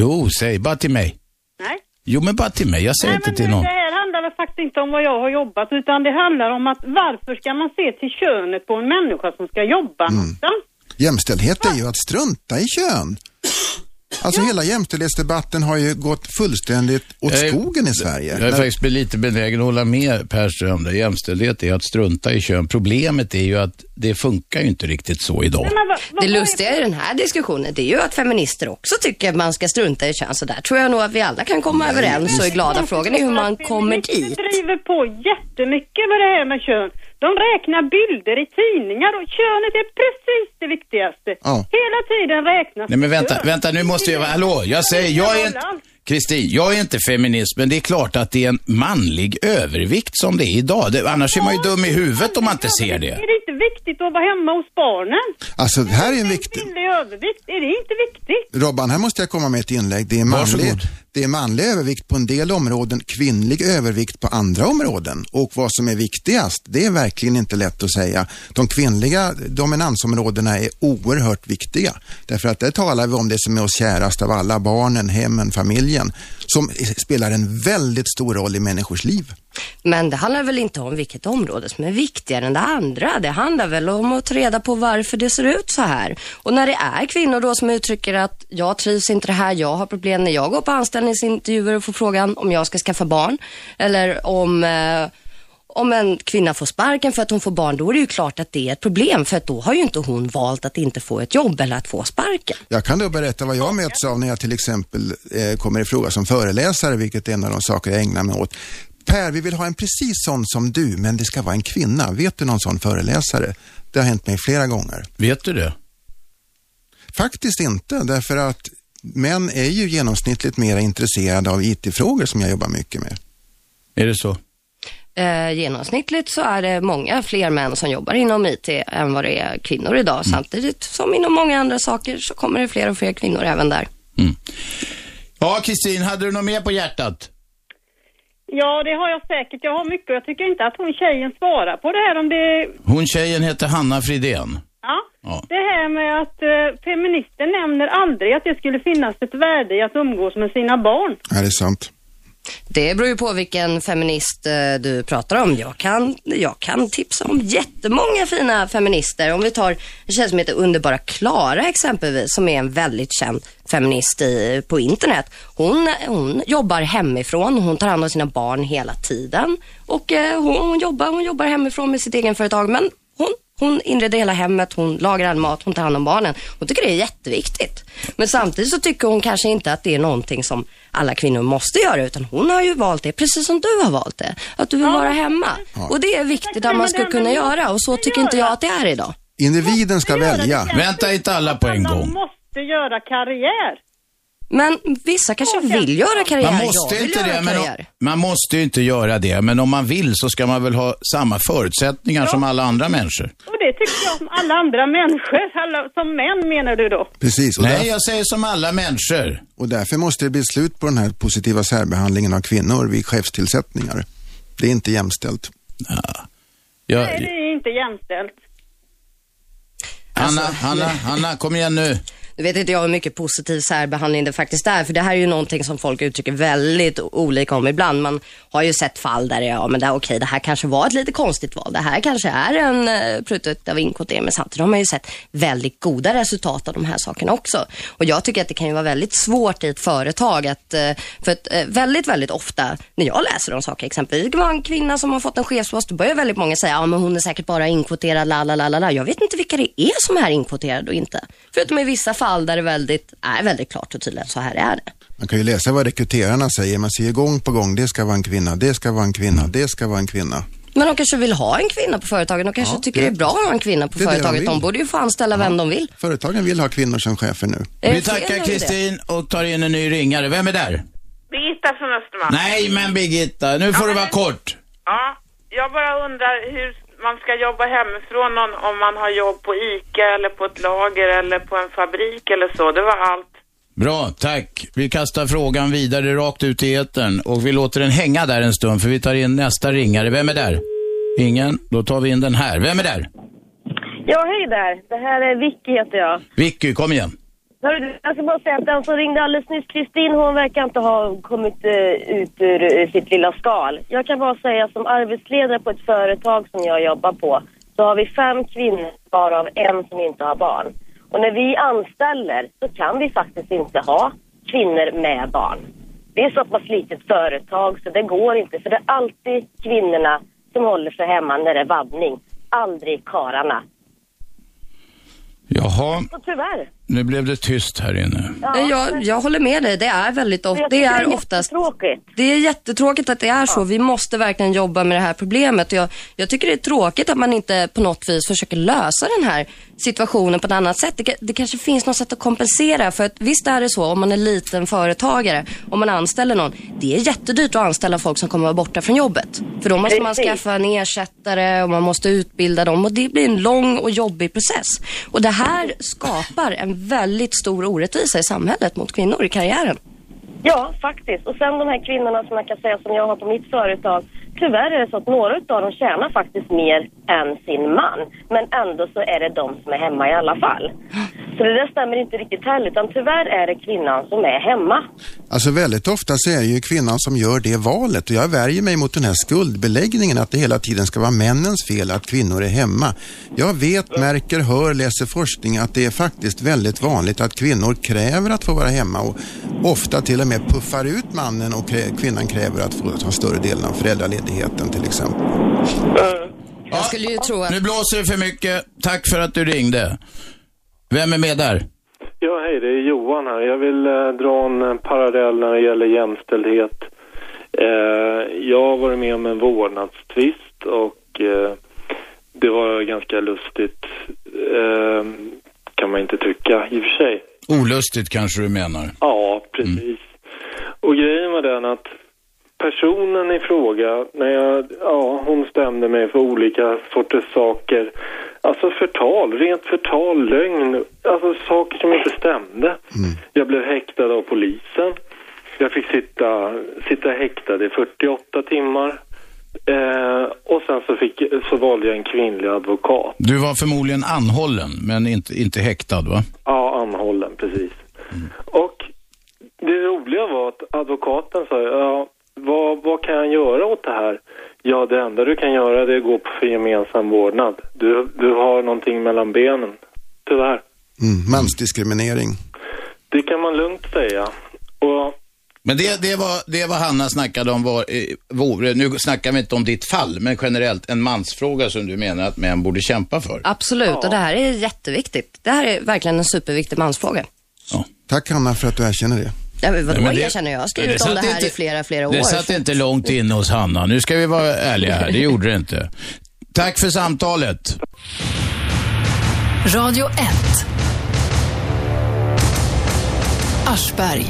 Jo, säg bara till mig. Nej. Jo, men bara till mig. Jag säger Nej, inte men till det, någon. det här handlar väl faktiskt inte om vad jag har jobbat, utan det handlar om att varför ska man se till könet på en människa som ska jobba Mm. någonstans? Jämställdhet är ju att strunta i kön. Alltså hela jämställdhetsdebatten har ju gått fullständigt åt skogen i Sverige. Jag är När- faktiskt lite benägen att hålla med Per Ström där. Jämställdhet är att strunta i kön. Problemet är ju att det funkar ju inte riktigt så idag. Men vad, vad, Det lustiga i den här diskussionen, det är ju att feminister också tycker att man ska strunta i kön. Så där tror jag nog att vi alla kan komma överens och är glada. Frågan är hur man kommer dit. Feminister driver på jättemycket med det här med kön. De räknar bilder i tidningar och könet är precis det viktigaste. Ja. Hela tiden räknas Nej men vänta, kön. vänta nu måste jag, hallå, jag säger, jag är inte, Kristin, jag är inte feminist, men det är klart att det är en manlig övervikt som det är idag. Det, annars är man ju dum i huvudet om man inte ser det. Är det inte viktigt att vara hemma hos barnen? Alltså det här är en viktig... Övervikt, är det inte viktigt? Robban, här måste jag komma med ett inlägg. Det är, manlig, Varsågod det är manlig övervikt på en del områden, kvinnlig övervikt på andra områden. Och vad som är viktigast, det är verkligen inte lätt att säga. De kvinnliga dominansområdena är oerhört viktiga. Därför att där talar vi om det som är oss kärast av alla, barnen, hemmen, familjen, som spelar en väldigt stor roll i människors liv. Men det handlar väl inte om vilket område som är viktigare än det andra. Det handlar väl om att ta reda på varför det ser ut så här. Och när det är kvinnor då som uttrycker att jag trivs inte det här, jag har problem när jag går på anställningsintervjuer och får frågan om jag ska skaffa barn. Eller om, eh, om en kvinna får sparken för att hon får barn, då är det ju klart att det är ett problem. För att då har ju inte hon valt att inte få ett jobb eller att få sparken. Jag kan då berätta vad jag möts av när jag till exempel eh, kommer i fråga som föreläsare, vilket är en av de saker jag ägnar mig åt. Per, vi vill ha en precis sån som du, men det ska vara en kvinna. Vet du någon sån föreläsare? Det har hänt mig flera gånger. Vet du det? Faktiskt inte, därför att män är ju genomsnittligt mer intresserade av IT-frågor som jag jobbar mycket med. Är det så? Eh, genomsnittligt så är det många fler män som jobbar inom IT än vad det är kvinnor idag. Samtidigt som inom många andra saker så kommer det fler och fler kvinnor även där. Ja, Kristin, hade du något mer på hjärtat? Ja, det har jag säkert. Jag har mycket och jag tycker inte att hon tjejen svarar på det här om det... Hon tjejen heter Hanna Fridén. Ja. Ja. Det här med att eh, feminister nämner aldrig att det skulle finnas ett värde i att umgås med sina barn. Ja, det är sant. Det beror ju på vilken feminist eh, du pratar om. Jag kan, jag kan tipsa om jättemånga fina feminister. Om vi tar en tjej som heter Underbara Klara exempelvis, som är en väldigt känd feminist i, på internet. Hon, hon jobbar hemifrån, hon tar hand om sina barn hela tiden och eh, hon, hon, jobbar, hon jobbar hemifrån med sitt egen företag men hon hon inreder hela hemmet, hon lagar all mat, hon tar hand om barnen. Hon tycker det är jätteviktigt. Men samtidigt så tycker hon kanske inte att det är någonting som alla kvinnor måste göra utan hon har ju valt det precis som du har valt det. Att du vill vara hemma. Och det är viktigt att man ska kunna göra och så tycker inte jag att det är idag. Individen ska välja. Vänta inte alla på en gång. måste göra karriär. Men vissa kanske vill göra karriär. Man måste inte göra det, men om, man måste ju inte göra det. Men om man vill så ska man väl ha samma förutsättningar som alla andra människor. Och det tycker jag som alla andra människor. Alla, som män menar du då? Precis, och, Nej, där, jag säger som alla människor. och därför måste det bli slut på den här positiva särbehandlingen av kvinnor vid chefstillsättningar. Det är inte jämställt. Jag, Nej, det är inte jämställt. Hanna, Alltså, Hanna, Hanna, kom igen nu. Nu vet inte jag hur mycket positiv särbehandling det faktiskt är, för det här är ju någonting som folk uttrycker väldigt olika om ibland. Man har ju sett fall där, ja men det, okej, det här kanske var ett lite konstigt val. Det här kanske är en eh, uh, prutt av inkvotering, men samtidigt har man ju sett väldigt goda resultat av de här sakerna också. Och jag tycker att det kan ju vara väldigt svårt i ett företag att, eh, för att eh, väldigt, väldigt ofta när jag läser om saker, exempelvis, det var en kvinna som har fått en chefspost, då börjar väldigt många säga, ja men hon är säkert bara inkvoterad, la la la la. Jag vet inte vilka det är som är inkvoterade och inte. Förutom i vissa fall där det väldigt, är väldigt klart och tydligt, så här är det. Man kan ju läsa vad rekryterarna säger. Man säger gång på gång, det ska vara en kvinna, det ska vara en kvinna, det ska vara en kvinna. Men de kanske vill ha en kvinna på företaget. De kanske Ja, tycker det- det är bra att ha en kvinna på de företaget. vill. De borde ju få anställa vem de vill. Företagen vill ha kvinnor som chefer nu. Det Vi tackar Kristin och tar in en ny ringare. Vem är där? Birgitta från Östermalm. Nej, men Birgitta, nu får Ja, du men- vara kort. Ja, jag bara undrar hur man ska jobba hemifrån om, om man har jobb på ICA eller på ett lager eller på en fabrik eller så. Det var allt. Bra, tack. Vi kastar frågan vidare rakt ut i etern och vi låter den hänga där en stund för vi tar in nästa ringare. Vem är där? Ingen? Då tar vi in den här. Vem är där? Ja, hej där. Det här är Vicky heter jag. Vicky, kom igen. Hörru Jag ska bara säga att den som ringde alldeles nyss, Kristin, hon verkar inte ha kommit eh, ut ur eh, sitt lilla skal. Jag kan bara säga som arbetsledare på ett företag som jag jobbar på så har vi fem kvinnor varav en som inte har barn. Och när vi anställer så kan vi faktiskt inte ha kvinnor med barn. Det är så pass litet företag så det går inte för det är alltid kvinnorna som håller sig hemma när det är vabbning. Aldrig kararna. Jaha, Så tyvärr. Nu blev det tyst här inne. Jag, jag håller med dig. Det är väldigt ofta, det är oftast. Det är jättetråkigt att det är så. Vi måste verkligen jobba med det här problemet. Jag, jag tycker det är tråkigt att man inte på något vis försöker lösa den här situationen på ett annat sätt. Det, det kanske finns något sätt att kompensera. För att visst är det så, om man är liten företagare, om man anställer någon. Det är jättedyrt att anställa folk som kommer vara borta från jobbet. För då måste man skaffa en ersättare och man måste utbilda dem. Och det blir en lång och jobbig process. Och det här skapar en väldigt stor orättvisa i samhället mot kvinnor i karriären. Ja, faktiskt. Och sen de här kvinnorna som jag kan säga som jag har på mitt företag. Tyvärr är det så att några av dem tjänar faktiskt mer än sin man. Men ändå så är det de som är hemma i alla fall. Så det där stämmer inte riktigt heller. Utan tyvärr är det kvinnan som är hemma. Alltså väldigt ofta så är det ju kvinnan som gör det valet och jag värjer mig mot den här skuldbeläggningen att det hela tiden ska vara männens fel att kvinnor är hemma. Jag vet, märker, hör, läser forskning att det är faktiskt väldigt vanligt att kvinnor kräver att få vara hemma och ofta till och med puffar ut mannen och krä- kvinnan kräver att få ta större delen av föräldraledigheten till exempel. Jag skulle ju tro att Nu blåser det för mycket. Tack för att du ringde. Vem är med där? Ja, hej, det är Johan här. Jag vill eh, dra en eh, parallell när det gäller jämställdhet. Eh, jag har varit med om en vårdnadstvist och eh, det var ganska lustigt, eh, kan man inte tycka i och för sig. Olustigt kanske du menar. Ja, precis. Och grejen var den att personen i fråga, när jag, ja, hon stämde mig för olika sorters saker. Alltså förtal, rent förtal, lögn, alltså saker som inte stämde. Jag blev häktad av polisen. Jag fick sitta, sitta häktad i 48 timmar. Eh, och sen så, fick, så valde jag en kvinnlig advokat. Du var förmodligen anhållen, men inte, inte häktad va? Ja, anhållen, precis. Och det roliga var att advokaten sa, ja, kan jag göra åt det här? Ja, det enda du kan göra det är att gå på för gemensam vårdnad. Du, du har någonting mellan benen. Tyvärr. Mm, mansdiskriminering. Det kan man lugnt säga. Och Men det, det, var, det var Hanna snackade om var, eh, vore, nu snackar vi inte om ditt fall, men generellt en mansfråga som du menar att män borde kämpa för. Absolut, och det här är jätteviktigt. Det här är verkligen en superviktig mansfråga. Tack Hanna för att du erkänner det. Ja, men vadå Nej, men det- erkänner jag? Jag har skrivit det om det här inte- i flera, flera år. Det satt inte långt inne hos Hanna. Nu ska vi vara ärliga här, det gjorde det inte. Tack för samtalet. Radio 1. Aschberg.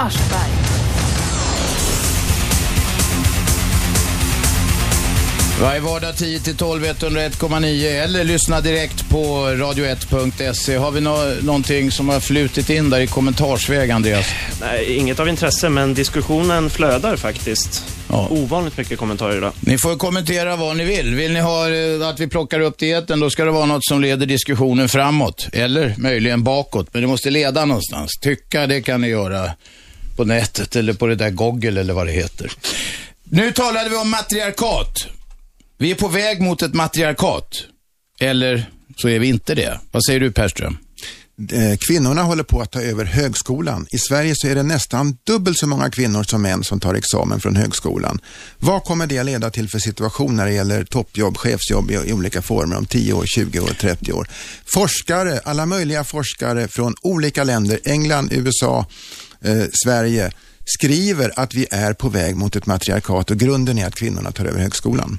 Varje vardag 10 till 12 101,9 eller lyssna direkt på radio1.se. Har vi nå någonting som har flutit in där i kommentarsväg, Andreas? Nej, inget av intresse, men diskussionen flödar faktiskt. Ovanligt mycket kommentarer idag. Ni får kommentera vad ni vill. Vill ni ha eh, att vi plockar upp etern, då ska det vara något som leder diskussionen framåt. Eller möjligen bakåt, men det måste leda någonstans. Tycka, det kan ni göra på nätet eller på det där Google eller vad det heter. Nu talade vi om matriarkat. Vi är på väg mot ett matriarkat. Eller så är vi inte det. Vad säger du Perström? Eh, kvinnorna håller på att ta över högskolan. I Sverige så är det nästan dubbelt så många kvinnor som män som tar examen från högskolan. Vad kommer det att leda till för situation när det gäller toppjobb, chefsjobb i, i olika former om 10 år, 20 år, 30 år? Forskare, alla möjliga forskare från olika länder, England, USA, eh, Sverige, skriver att vi är på väg mot ett matriarkat och grunden är att kvinnorna tar över högskolan.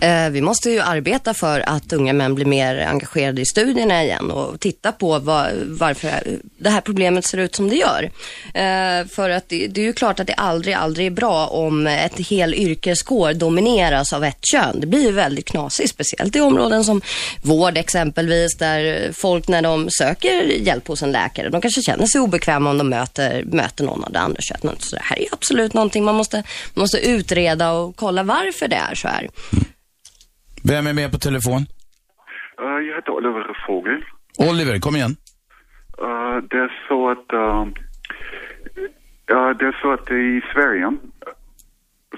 Eh, vi måste ju arbeta för att unga män blir mer engagerade i studierna igen och titta på var, varför det här problemet ser ut som det gör. Eh, för att det, det är ju klart att det aldrig, aldrig är bra om ett hel yrkeskår domineras av ett kön. Det blir ju väldigt knasigt, speciellt i områden som vård exempelvis, där folk när de söker hjälp hos en läkare, de kanske känner sig obekväma om de möter, möter någon av det andra könet. Så det här är ju absolut någonting man måste, man måste utreda och kolla varför det är så här. Vem är med på telefon? Eh, jag heter Oliver Fågel. Oliver, kom igen. Eh, det är så att... eh, ja, det är så att i Sverige eh,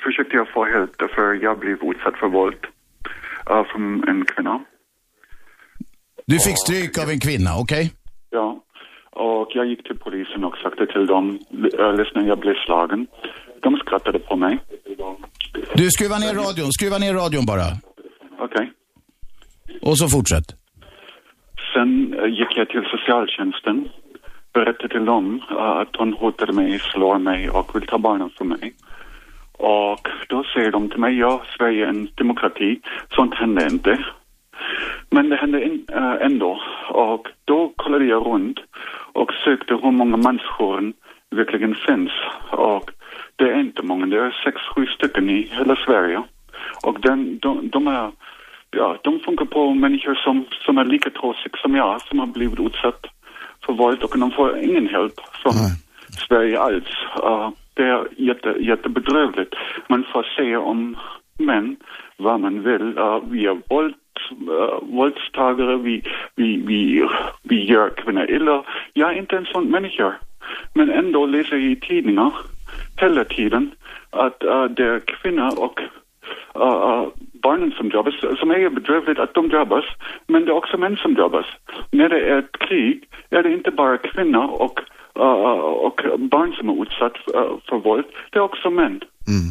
försökte jag få hjälp därför jag blev utsatt för våld från en kvinna. Du fick stryk av en kvinna, okej? Ja. Och jag gick till polisen och sagde till dem, lyssna jag blev slagen. De skrattade på mig. Du, skruva ner radion. Skruva ner radion bara. Okej. Och så fortsätt. Sen eh, gick jag till socialtjänsten, berättade till dem eh, att hon hotade mig, slår mig och vill ta barnen från mig. Och då säger de till mig, ja, Sverige är en demokrati, sånt händer inte. Men det hände eh, ändå. Och då kollade jag runt och sökte hur många mansjourer verkligen finns. Och det är inte många, det är sex, sju stycken i hela Sverige. Och den, de, de är ja, de funkar på människor som, som är lika trasiga som jag, som har blivit utsatt för våld och de får ingen hjälp från Sverige alls. Uh, det är jätte, jättebedrövligt. Man får säga om män vad man vill. Uh, vi är våld, uh, våldstagare, vi, vi, vi, vi gör kvinnor illa. Jag är inte en sån människa. Men ändå läser jag i tidningar hela tiden att uh, det är kvinnor och uh, uh, barnen som drabbas, som är bedrövligt att de drabbas, men det är också män som drabbas. När det är ett krig är det inte bara kvinnor och, uh, och barn som är utsatt uh, för våld, det är också män.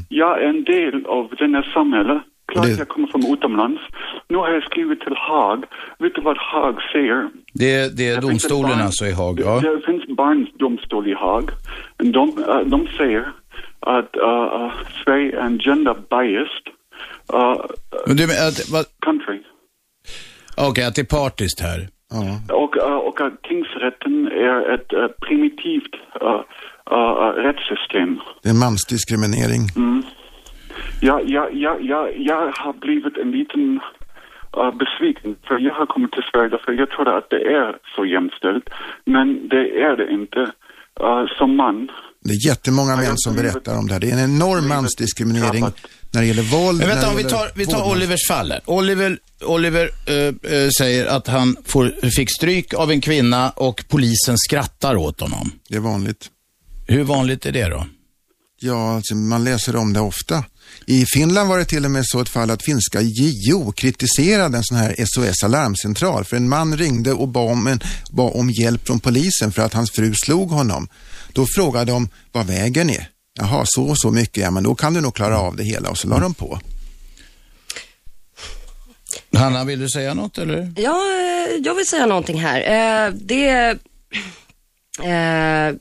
Jag är en del av den här samhället. Klart jag kommer från utomlands. Nu har jag skrivit till Haag. Vet du vad Haag säger? Det, det är Det domstolen alltså i Haag, ja. Det finns barndomstol i Haag. De, uh, de säger att uh, uh, Sverige är en gender biased uh, Men du, men att, vad, country. okej, att det är partiskt här. Och, uh, och att tingsrätten är ett uh, primitivt uh, uh, rättssystem. Det är mansdiskriminering. Mm. Jag, jag, jag, jag, jag har blivit en liten uh, besviken för jag har kommit till Sverige för jag trodde att det är så jämställt. Men det är det inte. Uh, som man Det är jättemånga män som berättar om det här. Det är en enorm mansdiskriminering när det gäller våld. Men vänta, om vi tar, vi tar. Olivers fall här. Oliver, Oliver eh, säger att han får, fick stryk av en kvinna och polisen skrattar åt honom. Det är vanligt. Hur vanligt är det då? Ja, alltså, man läser om det ofta. I Finland var det till och med så ett fall att finska JO kritiserade en sån här SOS alarmcentral för en man ringde och bad om, en, bad om hjälp från polisen för att hans fru slog honom. Då frågade de vad väger ni? Jaha, så och så mycket, ja men då kan du nog klara av det hela och så la de på. Hanna, vill du säga något eller? Ja, eh, jag vill säga någonting här. Eh, det... Eh,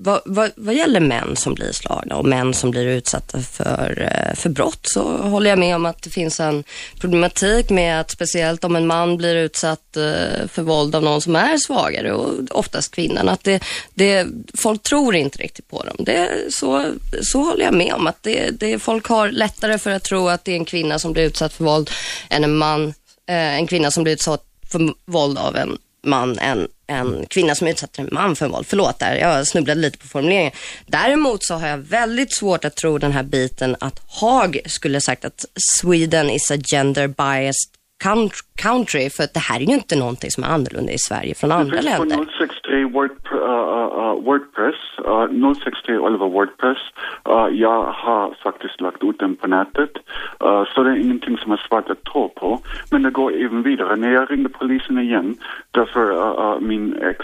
vad, vad, vad gäller män som blir slagna och män som blir utsatta för, eh, för brott så håller jag med om att det finns en problematik med att speciellt om en man blir utsatt eh, för våld av någon som är svagare och oftast kvinnan, att det, det, folk tror inte riktigt på dem. Det, så, så håller jag med om att det, det, folk har lättare för att tro att det är en kvinna som blir utsatt för våld än en man, eh, en kvinna som blir utsatt för våld av en man en, en kvinna som utsätter en man för våld. Förlåt där, jag snubblade lite på formuleringen. Däremot så har jag väldigt svårt att tro den här biten att Haag skulle sagt att Sweden is a gender biased country, för att det här är ju inte någonting som är annorlunda i Sverige från andra länder. 063 Word, uh, uh, Wordpress, uh, 063 Oliver Wordpress. Uh, jag har faktiskt lagt ut den på nätet, så det är ingenting som är svårt att ta på. Men det går även vidare. När jag ringde polisen igen, därför uh, min ex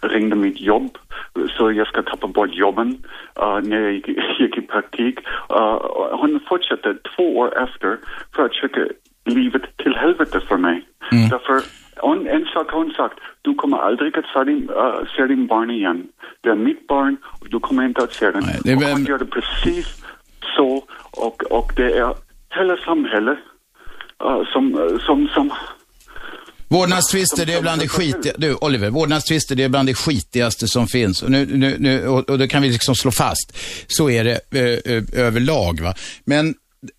ringde mitt jobb, så jag ska tappa bort jobben när jag gick, gick i praktik. hon fortsatte två år efter för att försöka livet till helvete för mig. Mm. Därför, en, en sak har hon sagt, du kommer aldrig att se din, uh, se din barn igen. Det är mitt barn och du kommer inte att se den. Nej, det är hon gör det precis så och, och det är hela samhället uh, som, som, som Vårdnadstvister, det är bland det skitiga, du Oliver, vårdnadstvister det är bland det skitigaste som finns. Och, nu, nu, nu, och, och det kan vi liksom slå fast. Så är det ö, ö, överlag. Va? Men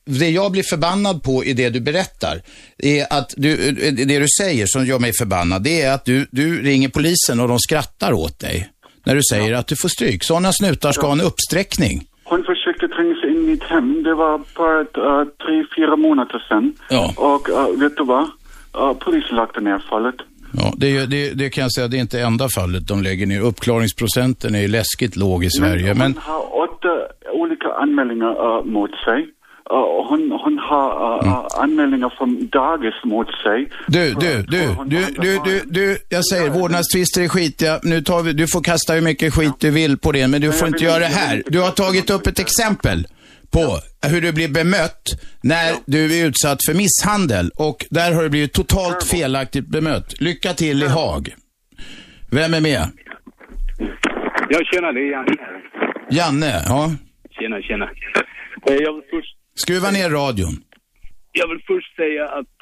det jag blir förbannad på i det du berättar, är att du, det du säger som gör mig förbannad, det är att du, du ringer polisen och de skrattar åt dig. När du säger ja. att du får stryk. Sådana snutar ska ha en uppsträckning. Hon försökte tränga sig in i mitt hem. Det var bara ett, uh, tre, fyra månader sedan. Ja. Och uh, vet du vad? Uh, polisen lagt ner fallet. Ja, det, det, det, kan jag säga, det är inte enda fallet de lägger ner. Uppklaringsprocenten är läskigt låg i Sverige. Men, men... hon har åtta olika anmälningar uh, mot sig. Uh, hon, hon har uh, mm. anmälningar från dagis mot sig. Du, du, du, du, du, du, du, jag säger vårdnadstvister är skitiga. Nu tar vi, du får kasta hur mycket skit du vill på det, men du får inte göra det här. Du har tagit upp ett exempel på hur du blir bemött när du är utsatt för misshandel och där har du blivit totalt felaktigt bemött. Lycka till i Haag. Vem är med? Jag känner det är Janne. Janne, ja. Tjena, tjena. Eh, jag vill först Skruva ner radion. Jag vill först säga att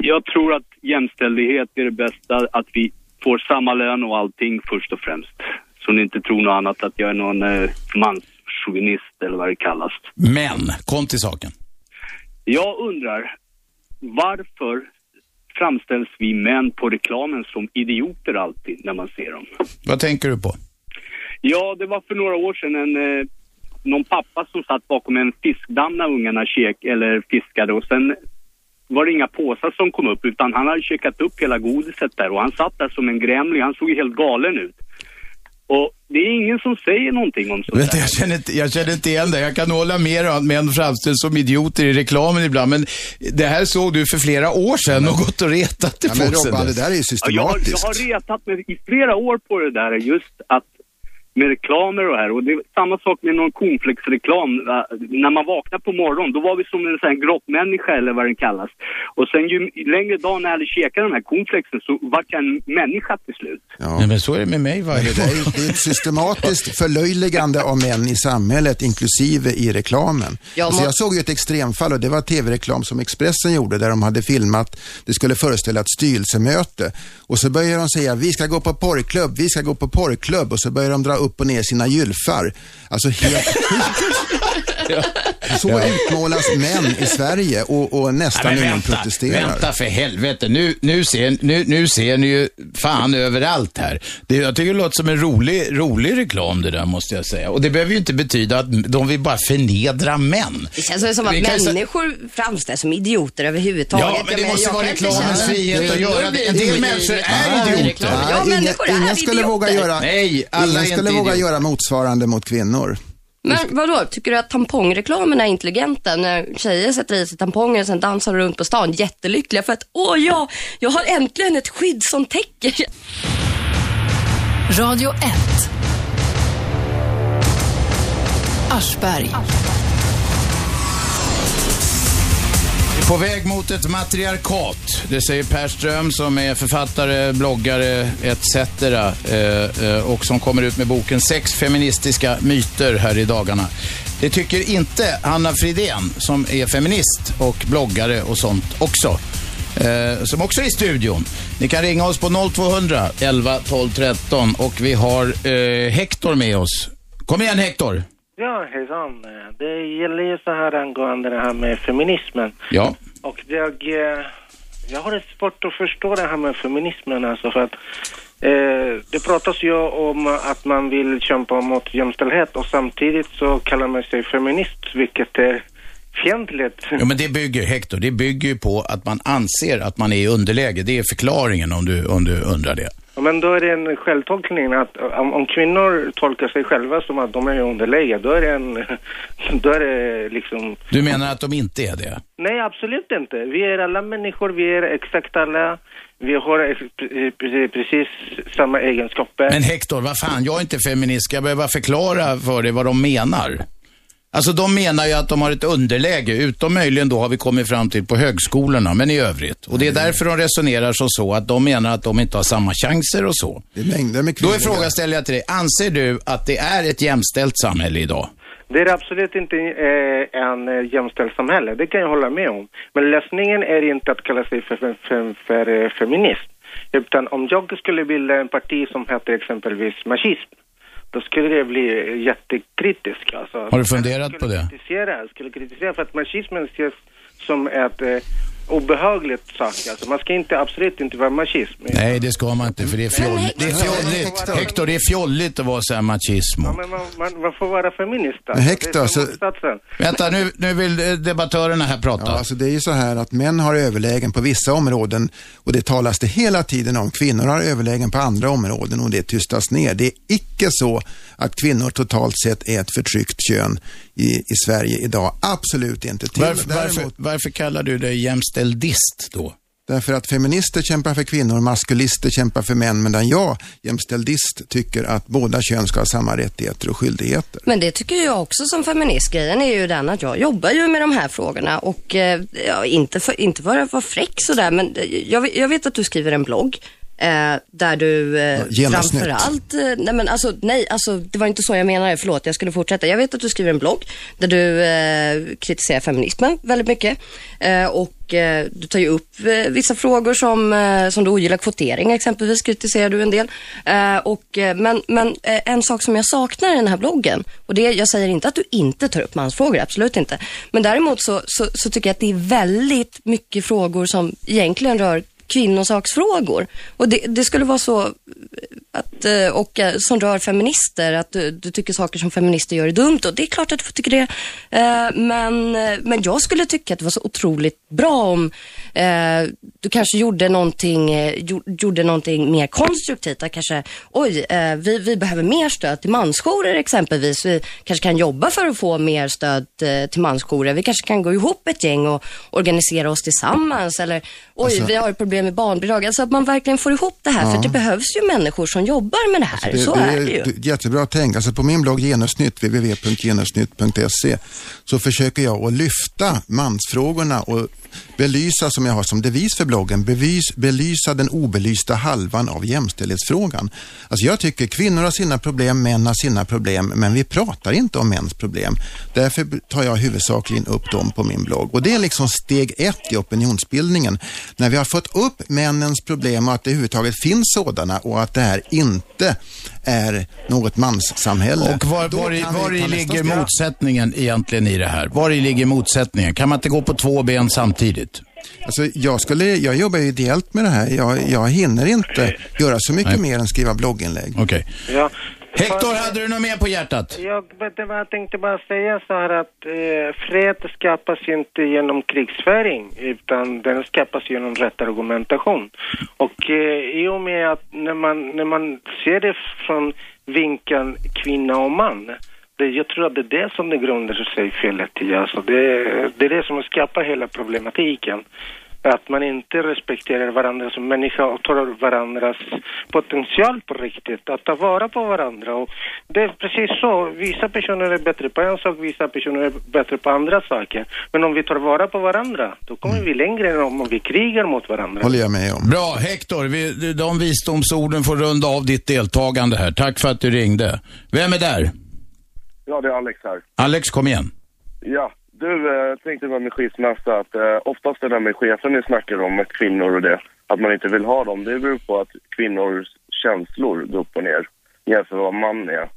jag tror att jämställdhet är det bästa, att vi får samma lön och allting först och främst. Så ni inte tror något annat, att jag är någon eh, manschauvinist eller vad det kallas. Men, kom till saken. Jag undrar, varför framställs vi män på reklamen som idioter alltid när man ser dem? Vad tänker du på? Ja, det var för några år sedan en eh, någon pappa som satt bakom en fiskdamm när ungarna kek, eller fiskade och sen var det inga påsar som kom upp utan han hade käkat upp hela godiset där och han satt där som en grämling. Han såg ju helt galen ut. Och det är ingen som säger någonting om sånt Vet, jag, känner inte, jag känner inte igen det. Jag kan hålla med om att män framställs som idioter i reklamen ibland, men det här såg du för flera år sedan och gått och retat dig ja, på. Men Robban, det där är ju systematiskt. Ja, jag, har, jag har retat mig i flera år på det där, just att med reklamer och här. Och det är samma sak med någon cornflakesreklam. När man vaknar på morgonen, då var vi som en sån här grottmänniska eller vad den kallas. Och sen ju längre dag när jag hade käkat de här cornflakesen så vart jag en människa till slut. Ja. Nej, men så är det med mig varje dag. Det är ett systematiskt förlöjligande av män i samhället, inklusive i reklamen. Ja, alltså, jag såg ju ett extremfall och det var tv-reklam som Expressen gjorde där de hade filmat, det skulle föreställa ett styrelsemöte. Och så börjar de säga, vi ska gå på porrklubb, vi ska gå på porrklubb. Och så börjar de dra upp och ner sina gylfar. Alltså helt Så ja. utmålas män i Sverige och, och nästan ingen protesterar. Vänta för helvete. Nu, nu, ser, nu, nu ser ni ju fan överallt här. Det, jag tycker det låter som en rolig, rolig reklam det där måste jag säga. Och det behöver ju inte betyda att de vill bara förnedra män. Det känns som att människor framställs som idioter överhuvudtaget. Ja, men det måste vara reklamens frihet att göra det. En del människor är idioter. Ja, ingen, ingen skulle våga göra, Nej, alla ingen skulle våga göra motsvarande mot kvinnor. Men vadå, tycker du att tampongreklamen är intelligenta? När tjejer sätter i sig tamponger och sen dansar runt på stan jättelyckliga för att åh ja, jag har äntligen ett skydd som täcker. Radio 1. Aschberg. Vi på väg mot ett matriarkat. Det säger Per Ström som är författare, bloggare etc. eh, eh, och som kommer ut med boken Sex feministiska myter här i dagarna. Det tycker inte Hanna Fridén som är feminist och bloggare och sånt också. Eh, som också är i studion. Ni kan ringa oss på 0200 11 12 13 och vi har eh, Hector med oss. Kom igen Hector! Ja, hejsan. Det gäller ju så här angående det här med feminismen. Ja. Och jag, eh, jag har svårt att förstå det här med feminismen alltså för att eh, det pratas ju om att man vill kämpa mot jämställdhet och samtidigt så kallar man sig feminist, vilket är fientligt. Ja, men det bygger, Hector, det bygger ju på att man anser att man är i underläge. Det är förklaringen om du, om du undrar det. Ja, Men då är det en självtolkning att om, om kvinnor tolkar sig själva som att de är i underläge, då är det en, då är det liksom Du menar att de inte är det? Nej, absolut inte. Vi är alla människor, vi är exakt alla. Vi har eh, pre- precis samma egenskaper. Men Hector, vad fan, jag är inte feminist. Ska jag behöva förklara för dig vad de menar? Alltså de menar ju att de har ett underläge, utom möjligen då har vi kommit fram till på högskolorna, men i övrigt. Och det är därför de resonerar som så, att de menar att de inte har samma chanser och så. Det är mängder med Då kvinnor. är frågan ställer jag till dig, anser du att det är ett jämställt samhälle idag? Det är absolut inte eh, en eh, jämställd samhälle, det kan jag hålla med om. Men lösningen är inte att kalla sig för, för, för, för eh, feminist. Utan om jag skulle bilda en parti som heter exempelvis machism, då skulle det bli jättekritisk. Alltså, Har du funderat på det? kritisera, skulle kritisera för att machismen ses som ett eh, obehagligt sak. Alltså, man ska inte, absolut inte vara machism. Nej, det ska man inte, för det är fjolligt. Det är fjolligt. Hector, det är fjolligt att vara så här machismo. Ja, men man, man, man får vara feminist. Alltså. Hector, så- motsatsen. Vänta, nu, nu vill debattörerna här prata. Ja, alltså det är ju så här att män har överlägen på vissa områden och det talas det hela tiden om. Kvinnor har överlägen på andra områden och det tystas ner. Det är icke så att kvinnor totalt sett är ett förtryckt kön i, i Sverige idag. Absolut inte. Till, Varför, varför, däremot, varför kallar du dig jämställdist då? därför att feminister kämpar för kvinnor, maskulister kämpar för män, medan jag, jämställdist, tycker att båda kön ska ha samma rättigheter och skyldigheter. Men det tycker jag också som feminist. Grejen är ju den att jag jobbar ju med de här frågorna och eh, inte, för, inte för att vara fräck sådär, men jag, jag vet att du skriver en blogg. Eh, där du eh, Genasnytt. framförallt, eh, nej men alltså nej, alltså det var inte så jag menade, förlåt jag skulle fortsätta. Jag vet att du skriver en blogg där du eh, kritiserar feminismen väldigt mycket eh, och eh, du tar ju upp eh, vissa frågor som, som du ogillar, kvotering exempelvis kritiserar du en del. Och, men men en sak som jag saknar i den här bloggen, och det, jag säger inte att du inte tar upp mansfrågor, absolut inte. Men däremot så, så, så tycker jag att det är väldigt mycket frågor som egentligen rör kvinnosaksfrågor. Och det, det skulle vara så att, eh, och eh, som rör feminister, att du, du tycker saker som feminister gör är dumt och det är klart att du får tycka det. Eh, Men, men jag skulle tycka att det var så otroligt bra om du kanske gjorde någonting, gjo- gjorde någonting mer konstruktivt. Att kanske, oj, vi, vi behöver mer stöd till mansjourer exempelvis. Vi kanske kan jobba för att få mer stöd till mansjourer. Vi kanske kan gå ihop ett gäng och organisera oss tillsammans. Eller, oj, Alltså- vi har problem med barnbidrag. Alltså att man verkligen får ihop det här. Ja. För det behövs ju människor som jobbar med det här. så det, är det ju. det- Jättebra tänk. Alltså på min blogg Genusnytt, www.genusnytt.se, så försöker jag att lyfta mansfrågorna och belysa, som jag har som devis för bloggen, bevis, belysa den obelysta halvan av jämställdhetsfrågan. Alltså jag tycker kvinnor har sina problem, män har sina problem, men vi pratar inte om mäns problem. Därför tar jag huvudsakligen upp dem på min blogg. Och det är liksom steg ett i opinionsbildningen. När vi har fått upp männens problem och att det överhuvudtaget finns sådana och att det här inte är något manssamhälle. Och var, var, var nästa ligger motsättningen egentligen i det här? Var i ligger motsättningen? Kan man inte gå på två ben samtidigt? Alltså, jag, skulle, jag jobbar ju ideellt med det här. Jag, jag hinner inte göra så mycket Nej. mer än skriva blogginlägg. Okej. Ja. Hector, hade du något mer på hjärtat? Jag, vet du vad, jag tänkte bara säga så här att eh, fred skapas inte genom krigsföring utan den skapas genom rätt argumentation. Och eh, i och med att när man, när man ser det från vinkeln kvinna och man Det, jag tror att det är det som det grundar sig felet i. Alltså det, det är det som skapar hela problematiken. Att man inte respekterar varandra som människa och tar varandras potential på riktigt. Att ta vara på varandra. Och det är precis så. Vissa personer är bättre på en sak, vissa personer är bättre på andra saker. Men om vi tar vara på varandra, då kommer vi längre än om vi krigar mot varandra. Håller jag med om. Bra, Hector. Vi, de visdomsorden får runda av ditt deltagande här. Tack för att du ringde. Vem är där? Ja, det är Alex här. Alex, kom igen. Ja, du eh, tänkte med med skilsmässa att eh, oftast det där med chefer ni snackar om, med kvinnor och det, att man inte vill ha dem, det beror på att kvinnors känslor går upp och ner jämfört med vad man är.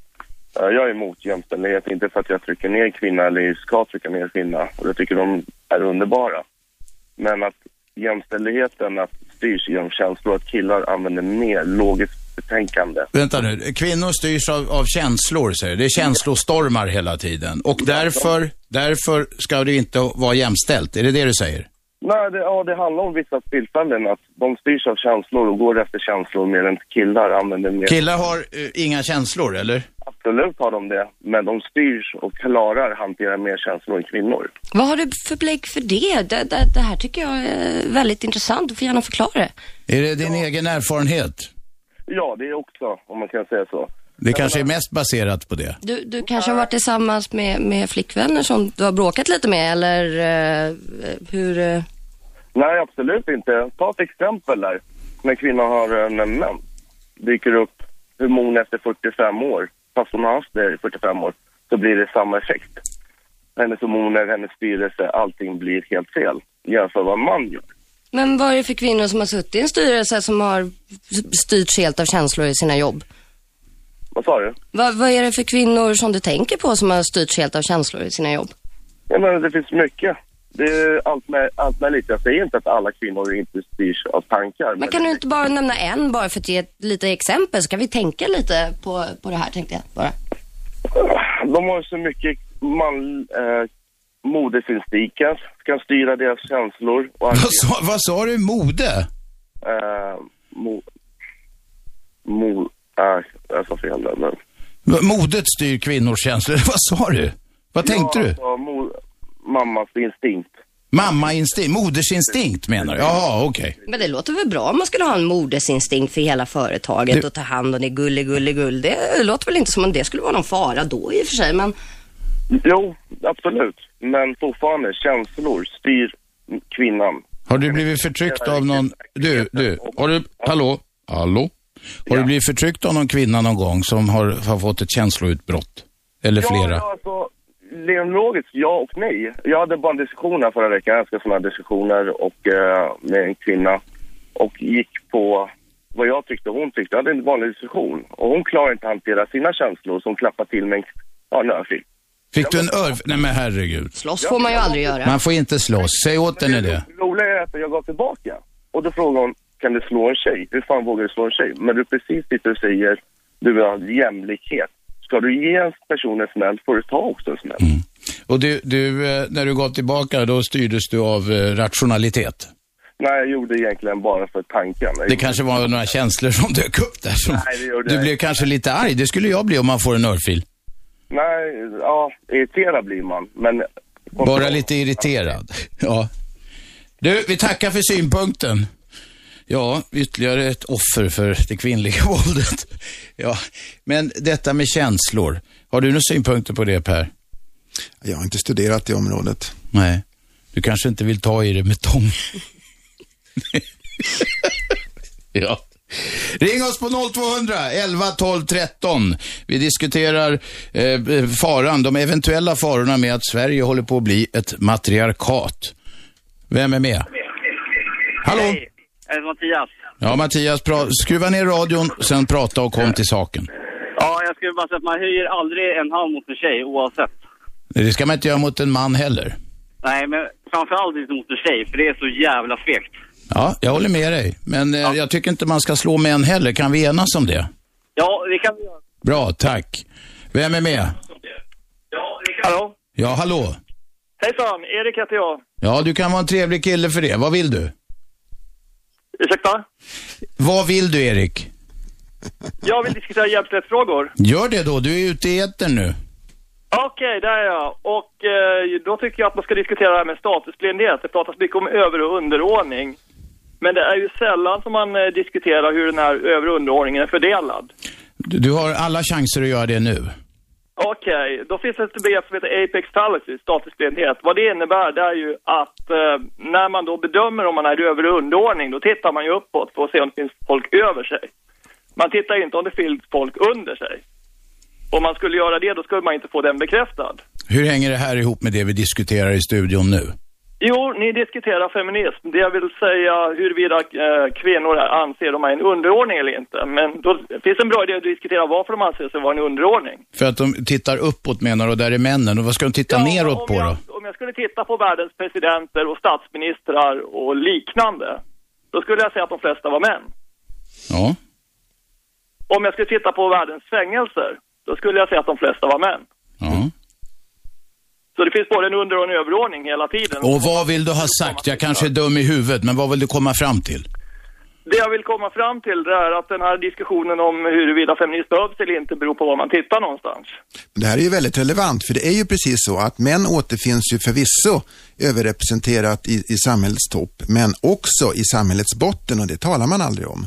Eh, jag är emot jämställdhet, inte för att jag trycker ner kvinna eller ska trycka ner kvinna, och jag tycker de är underbara. Men att jämställdheten att styrs genom känslor, att killar använder mer logiskt betänkande. Vänta nu. Kvinnor styrs av, av känslor, säger du. Det är känslostormar hela tiden. Och därför, därför ska det inte vara jämställt. Är det det du säger? Nej, det, ja, det handlar om vissa tillfällen att de styrs av känslor och går efter känslor mer än killar använder mer. Killar har eh, inga känslor, eller? Absolut har de det, men de styrs och klarar hantera mer känslor än kvinnor. Vad har du för belägg för det? Det, det? det här tycker jag är väldigt intressant. Du får gärna förklara det. Är det din egen erfarenhet? Ja, det är också, om man kan säga så. Det kanske är mest baserat på det. Du, du kanske har varit tillsammans med, med flickvänner som du har bråkat lite med eller eh, hur? eh, Nej, absolut inte. Ta ett exempel där. När kvinnan har en mens, dyker upp hormon efter 45 år, fast hon har haft det i 45 år, så blir det samma effekt. Hennes hormoner, hennes styrelse, allting blir helt fel jämfört med vad man gör. Men vad är det för kvinnor som har suttit i en styrelse som har styrts helt av känslor i sina jobb? Vad sa du? Vad, vad är det för kvinnor som du tänker på som har styrts helt av känslor i sina jobb? Jag menar, det finns mycket. Det är allt, med, allt möjligt. Jag säger inte att alla kvinnor inte styrs av tankar. Men kan du inte bara nämna en bara för att ge ett lite exempel så kan vi tänka lite på, på det här tänkte jag bara. De har så mycket man, eh, modesinstinkter, kan styra deras känslor. Och Vad sa, vad sa du? Mode? Eh, mo, mo, äh, jag sa fel där, men... Modet styr kvinnors känslor. Vad sa du? Vad tänkte ja, du? Alltså, mo, mammas instinkt. Mammainstinkt? Modersinstinkt menar du? Jaha, okej. Men det låter väl bra om man skulle ha en modesinstinkt för hela företaget Du- och ta hand om det gulle, gulle, gull. Det låter väl inte som om det skulle vara någon fara då i och för sig, men Jo, absolut. Men fortfarande, känslor styr kvinnan. Har du blivit förtryckt av någon... Du, du, har du... Hallå? Hallå? Har du blivit förtryckt av någon kvinna någon gång som har, har fått ett känsloutbrott? Eller flera? Ja, alltså, rent logiskt, ja och nej. Jag hade bara en diskussion här förra veckan, ganska sådana diskussioner och, eh, med en kvinna. Och gick på vad jag tyckte och hon tyckte. Jag hade en vanlig diskussion. Och hon klarar inte att hantera sina känslor, så hon klappade till med en, ja, en örfil. Fick du en örf... Nej men herregud. slåss får man ju aldrig göra. Man får inte slåss. Säg åt henne det. Det roliga är att jag gav tillbaka. Och då frågade hon, kan du slå en tjej? Hur fan vågar du slå en tjej? Men du precis sitter och säger, du vill ha jämlikhet. Ska du ge en person en smäll får du ta också en smäll. Och du, du, eh, när du gav tillbaka, då styrdes du av eh, rationalitet. Nej, jag gjorde egentligen bara för tanken. Det kanske var några känslor som dök upp där. Som, Nej, det gjorde du jag blev inte. kanske lite arg. Det skulle jag bli om man får en örfil. Nej, ja, irriterad blir man. Men Bara lite irriterad. Ja. Du, vi tackar för synpunkten. Ja, ytterligare ett offer för det kvinnliga våldet. Ja, men detta med känslor. Har du några synpunkter på det Per? Jag har inte studerat det området. Nej. Du kanske inte vill ta i det med tång. ja. Ring oss på 0200 11 12 13. Vi diskuterar eh, faran, de eventuella farorna med att Sverige håller på att bli ett matriarkat. Vem är med? Hallå? Hej, Mattias. Ja, Mattias, pra- skruva ner radion, sen prata och kom till saken. Ja, jag skulle bara säga att man höjer aldrig en hand mot en tjej oavsett. Det ska man inte göra mot en man heller. Nej, men framförallt inte mot en tjej, för det är så jävla fegt. Ja, jag håller med dig. Men eh, jag tycker inte man ska slå män heller. Kan vi enas om det? Ja, det kan vi göra. Bra, tack. Vem är med? Hallå? Ja, hallå? Hejsan, Erik heter jag. Ja, du kan vara en trevlig kille för det. Vad vill du? Ursäkta? Vad vill du, Erik? Jag vill diskutera jämställdhetsfrågor. Gör det då, du är ute i etern nu. Okej, där är jag. Och eh, då tycker jag att man ska diskutera det här med statusblindhet. Det pratas mycket om över och underordning. Men det är ju sällan som man eh, diskuterar hur den här över och underordningen är fördelad. Du, du har alla chanser att göra det nu. Okej, då finns det ett begrepp som heter apex fallacy, statusblindhet. Vad det innebär det är ju att eh, när man då bedömer om man är i över och underordning, då tittar man ju uppåt för att se om det finns folk över sig. Man tittar inte om det finns folk under sig. Om man skulle göra det, då skulle man inte få den bekräftad. Hur hänger det här ihop med det vi diskuterar i studion nu? Jo, ni diskuterar feminism. Det jag vill säga huruvida eh, kvinnor anser de är en underordning eller inte. Men då finns en bra idé att diskutera varför de anser sig vara en underordning. För att de tittar uppåt menar du, och där är männen. Och vad ska de titta neråt på då? Om jag skulle titta på världens presidenter och statsministrar och liknande, då skulle jag säga att de flesta var män. Ja. Om jag skulle titta på världens fängelser, då skulle jag säga att de flesta var män. Ja. Så det finns både en under och en överordning hela tiden. Och vad vill du ha sagt? Jag kanske är dum i huvudet, men vad vill du komma fram till? Det jag vill komma fram till det är att den här diskussionen om huruvida feminism behövs eller inte beror på var man tittar någonstans. Det här är ju väldigt relevant, för det är ju precis så att män återfinns ju förvisso överrepresenterat i, i samhällets topp, men också i samhällets botten och det talar man aldrig om.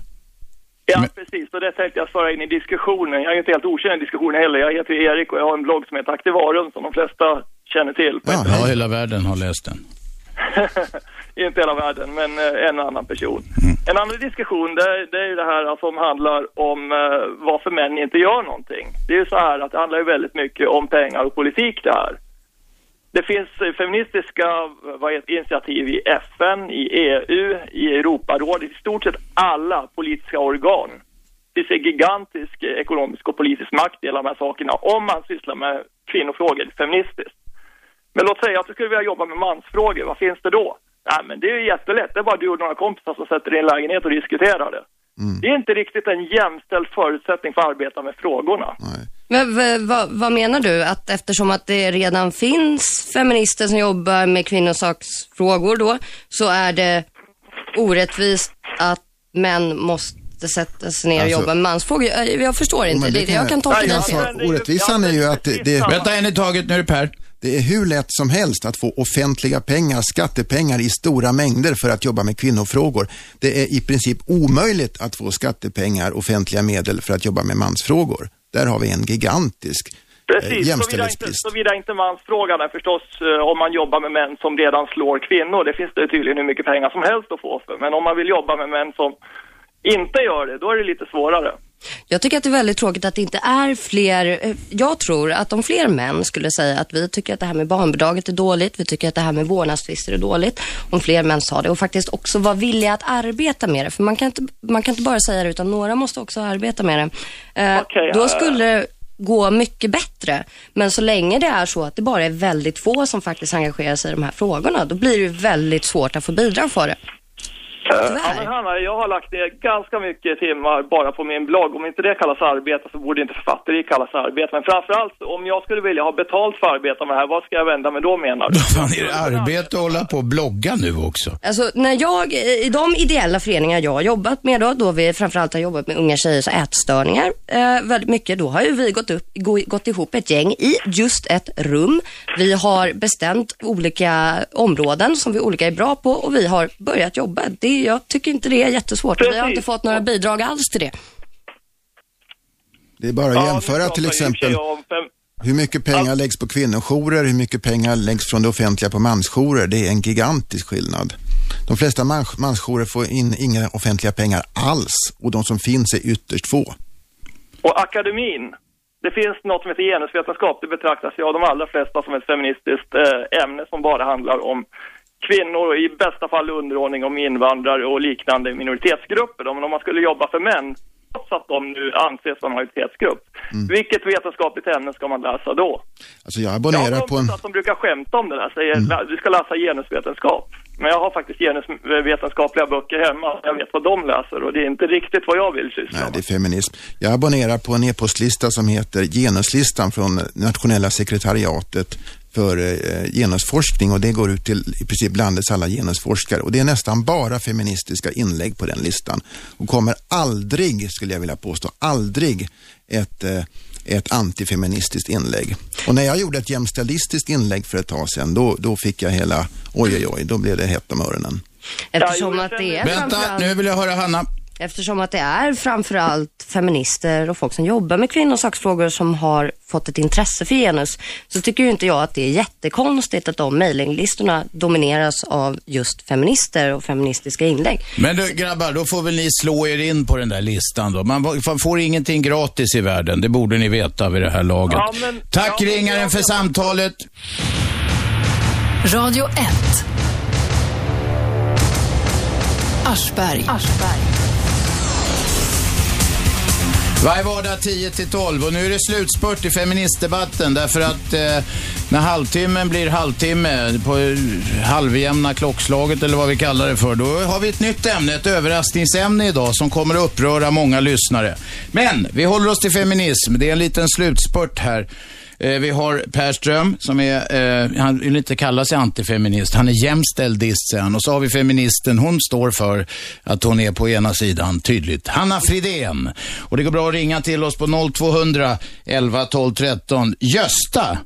Ja, precis. Och det tänkte jag föra in i diskussionen. Jag är inte helt okänd i diskussionen heller. Jag heter Erik och jag har en blogg som heter Aktivarium som de flesta känner till. Ja, hela världen har läst den. inte hela världen, men eh, en annan person. En annan diskussion, det, det är ju det här som handlar om eh, varför män inte gör någonting. Det är ju så här att det handlar ju väldigt mycket om pengar och politik det här. Det finns feministiska vad initiativ i FN, i EU, i Europarådet, i stort sett alla politiska organ. Det finns en gigantisk ekonomisk och politisk makt i alla de här sakerna om man sysslar med kvinnofrågor feministiskt. Men låt säga att du skulle vilja jobba med mansfrågor, vad finns det då? Nej, men det är ju jättelätt. Det är bara du och några kompisar som sätter dig i en lägenhet och diskuterar det. Det är inte riktigt en jämställd förutsättning för att arbeta med frågorna. Men, v- vad- vad menar du? Att eftersom att det redan finns feminister som jobbar med kvinnosaksfrågor då, så är det orättvist att män måste sätta sig ner och Alltså- jobba med mansfrågor? Jag, jag förstår inte. Men Det, kan jag kan tolka det alltså, fel. Orättvisan är ju att det, det... Vänta en i taget, nu är det Per. Det är hur lätt som helst att få offentliga pengar, skattepengar i stora mängder för att jobba med kvinnofrågor. Det är i princip omöjligt att få skattepengar, offentliga medel för att jobba med mansfrågor. Där har vi en gigantisk eh, Precis, såvida inte, jämställdhetsbrist. såvida inte mansfrågan är förstås eh, om man jobbar med män som redan slår kvinnor. Det finns det tydligen hur mycket pengar som helst att få för. Men om man vill jobba med män som inte gör det, då är det lite svårare. Jag tycker att det är väldigt tråkigt att det inte är fler. eh, Jag tror att om fler män skulle säga att vi tycker att det här med barnbidraget är dåligt, vi tycker att det här med vårdnadstvister är dåligt. Om fler män sa det och faktiskt också var villiga att arbeta med det. För man kan inte, man kan inte bara säga det utan några måste också arbeta med det. Eh, Okej, då skulle det gå mycket bättre. Men så länge det är så att det bara är väldigt få som faktiskt engagerar sig i de här frågorna, då blir det väldigt svårt att få bidrag för det. Ja, men Hanna, jag har lagt ner ganska mycket timmar bara på min blogg. Om inte det kallas arbete så borde inte författeri kallas arbete. Men framförallt, om jag skulle vilja ha betalt för att arbeta med det här, vad ska jag vända mig då menar du? Fan, är det arbete att hålla på och blogga nu också? Alltså när jag, i de ideella föreningar jag har jobbat med då, då vi framförallt har jobbat med unga tjejers ätstörningar eh, väldigt mycket, då har ju vi gått, upp, gå, gått ihop ett gäng i just ett rum. Vi har bestämt olika områden som vi olika är bra på och vi har börjat jobba. Det, jag tycker inte det är jättesvårt och vi har inte fått några bidrag alls till det. Det är bara att jämföra till exempel hur mycket pengar läggs på kvinnojourer, hur mycket pengar läggs från det offentliga på mansjourer. Det är en gigantisk skillnad. De flesta mans mansjourer får in inga offentliga pengar alls och de som finns är ytterst få. Och akademin, det finns något som heter genusvetenskap. Det betraktas ju av de allra flesta som ett feministiskt eh, ämne som bara handlar om kvinnor och i bästa fall underordning om invandrare och liknande minoritetsgrupper. Men om man skulle jobba för män, trots att de nu anses som majoritetsgrupp, vilket vetenskapligt ämne ska man läsa då? Alltså jag Jag abonnerar har på en... kompisar som brukar skämta om det där, säger "Lä- du ska läsa genusvetenskap. Men jag har faktiskt genusvetenskapliga böcker hemma, jag vet vad de läser och det är inte riktigt vad jag vill syssla Nej, det är feminism. Jag abonnerar på en e-postlista som heter Genuslistan från Nationella sekretariatet för eh, genusforskning och det går ut till i princip landets alla genusforskare och det är nästan bara feministiska inlägg på den listan och kommer aldrig, skulle jag vilja påstå, aldrig ett, eh, ett antifeministiskt inlägg. Och när jag gjorde ett jämställdistiskt inlägg för ett tag sedan, då, då fick jag hela, oj oj oj, då blev det hett om öronen. Eftersom att det är Vänta, nu vill jag höra Hanna. Eftersom att det är framförallt feminister och folk som jobbar med kvinnosaksfrågor som har fått ett intresse för genus, så tycker ju inte jag att det är jättekonstigt att de mejlinglistorna domineras av just feminister och feministiska inlägg. Men du grabbar, då får väl ni slå er in på den där listan då. Man får- ingenting gratis i världen, det borde ni veta vid det här laget. Ja, men- Tack ja, ringaren jag- för samtalet. Radio 1. Aschberg. Varje vardag 10 till 12 och nu är det slutspurt i feministdebatten därför att eh, när halvtimmen blir halvtimme på eh, halvjämna klockslaget eller vad vi kallar det för, då har vi ett nytt ämne, ett överraskningsämne idag som kommer att uppröra många lyssnare. Men vi håller oss till feminism, det är en liten slutspurt här. Eh, Vi har Per Ström som är, eh, han vill inte kalla sig antifeminist, han är jämställdist han. Och så har vi feministen, hon står för att hon är på ena sidan tydligt. Hanna Fridén. Och det går bra att ringa till oss på 0200 11 12 13. Gösta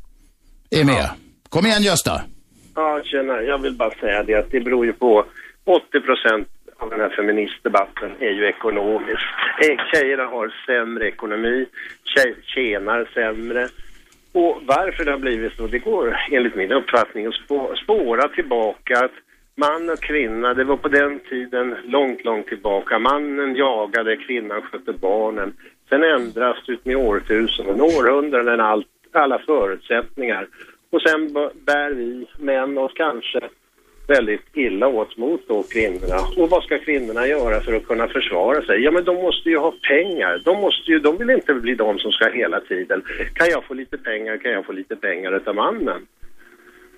är med. Kom igen Gösta. Ja, tjena. Jag vill bara säga det att det beror ju på 80 procent av den här feministdebatten är ju ekonomiskt. Eh, Tjejerna har sämre ekonomi, tjej, tjänar sämre. Och varför det har blivit så, det går enligt min uppfattning att spå, spåra tillbaka att man och kvinna, det var på den tiden långt, långt tillbaka. Mannen jagade, kvinnan skötte barnen. Sen ändras det ut med årtusenden, århundraden, allt, alla förutsättningar. Och sen bär vi män oss kanske väldigt illa åt mot då kvinnorna. Och vad ska kvinnorna göra för att kunna försvara sig? Ja men de måste ju ha pengar. De, måste ju, de vill inte bli de som ska hela tiden. Kan jag få lite pengar, kan jag få lite pengar utav mannen?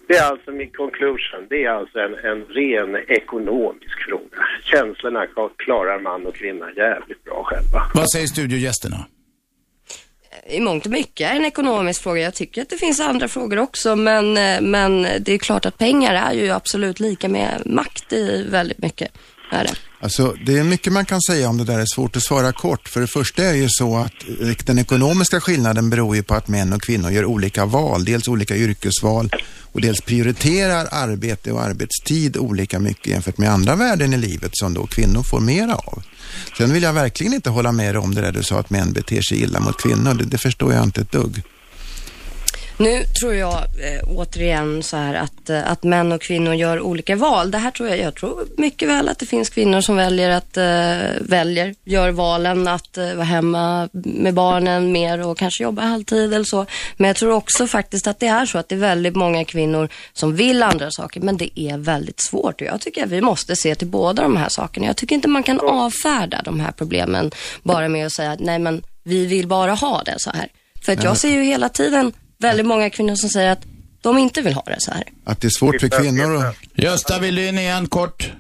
Det är alltså min conclusion. Det är alltså en, en ren ekonomisk fråga. Känslorna klarar man och kvinna jävligt bra själva. Vad säger studiogästerna? I mångt och mycket är en ekonomisk fråga. Jag tycker att det finns andra frågor också, men, eh, men det är klart att pengar är ju absolut lika med makt i väldigt mycket. Är det. Alltså, det är mycket man kan säga om det där, det är svårt att svara kort. För det första är ju så att eh, den ekonomiska skillnaden beror ju på att män och kvinnor gör olika val. Dels olika yrkesval och dels prioriterar arbete och arbetstid olika mycket jämfört med andra värden i livet som då kvinnor får mera av. Sen vill jag verkligen inte hålla med dig om det där du sa att män beter sig illa mot kvinnor. Det, det förstår jag inte ett dugg. Nu tror jag eh, återigen så här att, eh, att män och kvinnor gör olika val. Det här tror jag, jag tror mycket väl att det finns kvinnor som väljer att, eh, väljer, gör valen att eh, vara hemma med barnen mer och kanske jobba halvtid eller så. Men jag tror också faktiskt att det är så att det är väldigt många kvinnor som vill andra saker, men det är väldigt svårt. Och jag tycker att vi måste se till båda de här sakerna. Jag tycker inte man kan avfärda de här problemen bara med att säga att nej men vi vill bara ha det så här. För att jag ser ju hela tiden väldigt många kvinnor som säger att de inte vill ha det så här. Att det är svårt för kvinnor att... Gösta, vill du in igen kort?